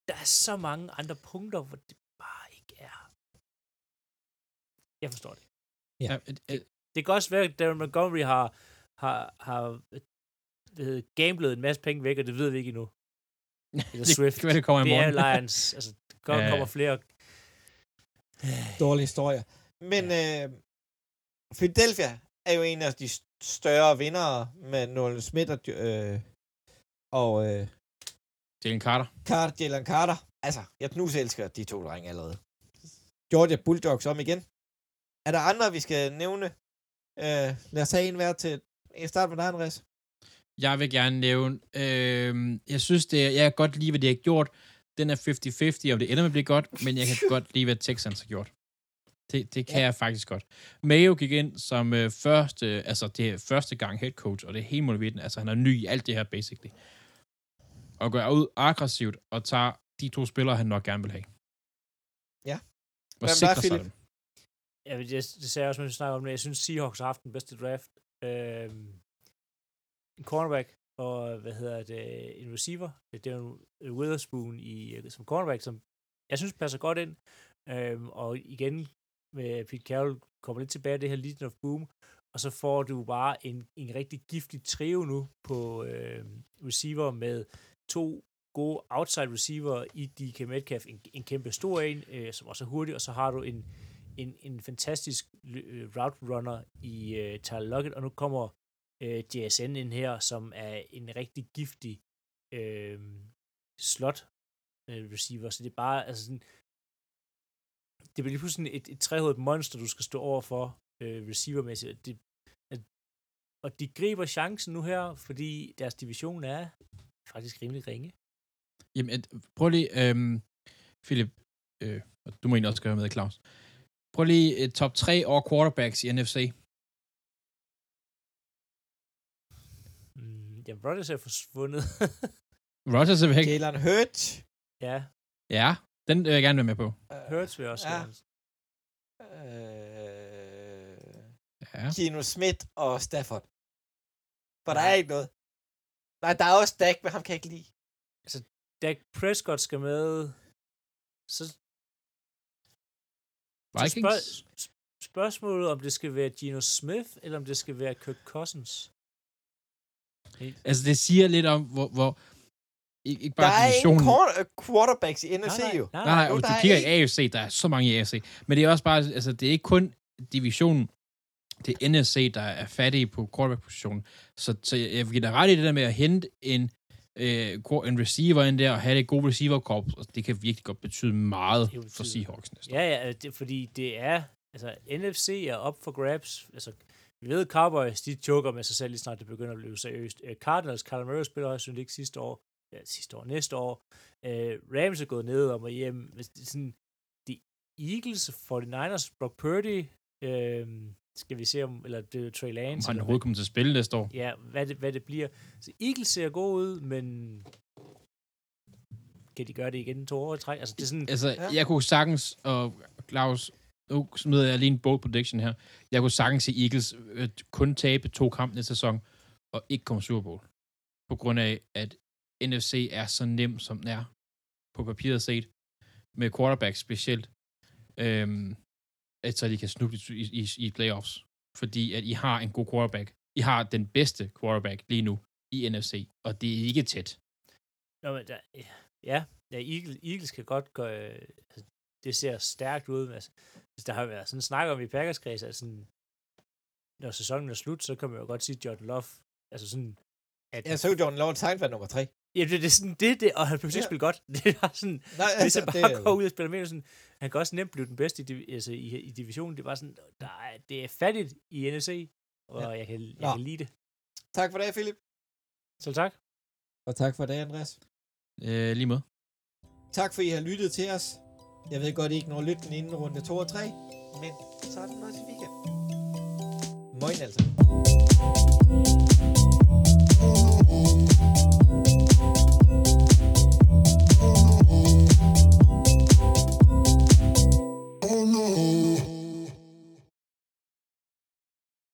Speaker 3: Der er så mange andre punkter, hvor det bare ikke er... Jeg forstår det.
Speaker 1: Ja.
Speaker 2: ja et- et-
Speaker 3: Det kan også være, at Darren Montgomery har, har, har hvad hedder, det, gamblet en masse penge væk, og det ved vi ikke endnu. Eller
Speaker 2: det
Speaker 3: Swift.
Speaker 2: kan være, det kommer i
Speaker 3: Det er
Speaker 2: morgen.
Speaker 3: Lions. Altså, der kommer,
Speaker 2: Ja.
Speaker 3: kommer flere...
Speaker 1: dårlige historier. Men øh, Philadelphia er jo en af de st- større vindere med Nolan Smith og, øh, og øh,
Speaker 2: Jalen Carter.
Speaker 1: Carter, Jalen Carter. Altså, jeg elsker de to drenge allerede. Georgia Bulldogs om igen. Er der andre, vi skal nævne? Øh, lad os have en hver til... Jeg starter med dig, Andreas.
Speaker 2: Jeg vil gerne nævne, øh, jeg synes, det jeg kan godt lide, hvad de har gjort. Den er 50-50, og det ender med at blive godt, men jeg kan godt lide, hvad Texans har gjort. Det, det kan ja. jeg faktisk godt. Mayo gik ind som øh, første, altså det er første gang head coach, og det er helt motiverende. Altså han er ny i alt det her, basically. Og går ud aggressivt og tager de to spillere, han nok gerne vil have.
Speaker 1: Ja.
Speaker 2: Og
Speaker 1: Hvem
Speaker 2: sikrer
Speaker 1: der,
Speaker 2: sig
Speaker 1: Philip?
Speaker 2: dem.
Speaker 3: Jeg, det, det sagde jeg også, mens vi snakker om det. Jeg synes, Seahawks har haft den bedste draft. Øhm, en cornerback og, hvad hedder det, en receiver. Det er jo Witherspoon i, øh, som cornerback, som jeg synes passer godt ind. Øhm, og igen, med Pete Carroll kommer lidt tilbage af det her Legion of Boom, og så får du bare en, en rigtig giftig trio nu på øh, receiver med to gode outside receiver i DK Metcalf, en, en kæmpe stor en, øh, som også er hurtig, og så har du en, en, en fantastisk øh, route runner i øh, Tyler Lockett, og nu kommer øh, JSN ind her, som er en rigtig giftig øh, slot øh, receiver, så det er bare, altså sådan, det bliver lige pludselig et, et trehovedet monster, du skal stå over for øh, receivermæssigt. Det, at, og de griber chancen nu her, fordi deres division er faktisk rimelig ringe.
Speaker 2: Jamen, et- prøv lige, øhm, Philip, øh, du må egentlig også gøre med, Claus. Prøv lige et top 3 over quarterbacks i NFC.
Speaker 3: Jamen, Rodgers er forsvundet.
Speaker 2: Rodgers er væk.
Speaker 1: Jalen Hurts.
Speaker 3: ja,
Speaker 2: Ja, den vil jeg gerne være med på.
Speaker 3: Hurts vil også
Speaker 1: Ja.
Speaker 3: gerne.
Speaker 1: Øh,
Speaker 2: Ja.
Speaker 1: Gino Smith og Stafford. For der
Speaker 3: Nej.
Speaker 1: er ikke noget. Nej, der er også Dak, men ham kan jeg ikke lide.
Speaker 3: Dak Prescott skal med, så Så
Speaker 2: Vikings.
Speaker 3: spørg- sp- spørgsmålet, om det skal være Geno Smith, eller om det skal være Kirk Cousins.
Speaker 2: Altså, det siger lidt om, hvor... hvor ikke, ikke
Speaker 1: Der
Speaker 2: bare
Speaker 1: er ingen
Speaker 2: divisionen.
Speaker 1: quar- øh, quarterbacks i NFC jo.
Speaker 3: nej,
Speaker 2: Nej, nej,
Speaker 1: Jo,
Speaker 2: du
Speaker 1: er
Speaker 2: kigger
Speaker 1: ikke-
Speaker 2: i AFC, der er så mange i AFC. Men det er også bare, altså, det er ikke kun divisionen, det er NFC, der er fattige på quarterback-positionen. Så, så jeg, vil give dig ret i det der med at hente en, øh, en receiver ind der, og have det gode receiver-korps, og det kan virkelig godt betyde meget
Speaker 3: betyder-
Speaker 2: for Seahawks næste år.
Speaker 3: Ja, ja, det, fordi det er, altså NFC er op for grabs. Altså, vi ved, Cowboys, de choker med sig selv lige snart det begynder at blive seriøst. Øh, Cardinals, Kyler Murray spiller også, ikke sidste år, ja, sidste år, næste år. Øh, Rams er gået ned om og hjem. Hvis det er sådan, de Eagles, 49ers, Brock Purdy, øh, skal vi se om, eller det er Trey
Speaker 2: Om
Speaker 3: Lance.
Speaker 2: han overhovedet kommer til at spille næste år.
Speaker 3: ja, hvad det, hvad det bliver. Så Eagles ser god ud, men kan de gøre det igen to år i træk? Altså, det er sådan,
Speaker 2: Altså,
Speaker 1: ja.
Speaker 2: jeg kunne sagtens, og Claus, nu smider jeg lige en bold prediction her, jeg kunne sagtens se Eagles øh, kun tabe to kampe næste sæson, og ikke komme Super Bowl. På grund af, at NFC er så nem, som den er, på papiret set, med quarterback specielt, øhm, at så de kan snuble i, i, i playoffs. Fordi at I har en god quarterback. I har den bedste quarterback lige nu i NFC, og det er ikke tæt.
Speaker 3: Nå, men der, ja, ja Eagles, Eagles kan godt gøre, altså, det ser stærkt ud. Altså, hvis der har været sådan snak om i Packers kreds, at sådan, når sæsonen er slut, så kan man jo godt sige Jordan Love, altså sådan, at
Speaker 1: Jeg så Jordan Love tegn var nummer tre.
Speaker 3: Ja, det, det er sådan det, det og han ikke
Speaker 1: Ja.
Speaker 3: spille godt. Det er sådan,
Speaker 1: Nej,
Speaker 3: hvis
Speaker 1: altså,
Speaker 3: han
Speaker 1: det
Speaker 3: bare
Speaker 1: jo-
Speaker 3: går ud og spiller mere sådan, han kan også nemt blive den bedste i, altså, i, i divisionen. Det er bare sådan, der er, det er fattigt i NFC, og
Speaker 1: Ja.
Speaker 3: jeg, kan, jeg
Speaker 1: Nå.
Speaker 3: kan lide det.
Speaker 1: Tak for det, Philip.
Speaker 3: Så tak.
Speaker 1: Og tak for det, Andreas.
Speaker 2: Øh, lige måde.
Speaker 1: Tak for, I har lyttet til os. Jeg ved godt, I ikke når lytten inden runde 2 og 3, men så er den også i weekend. Moin altså.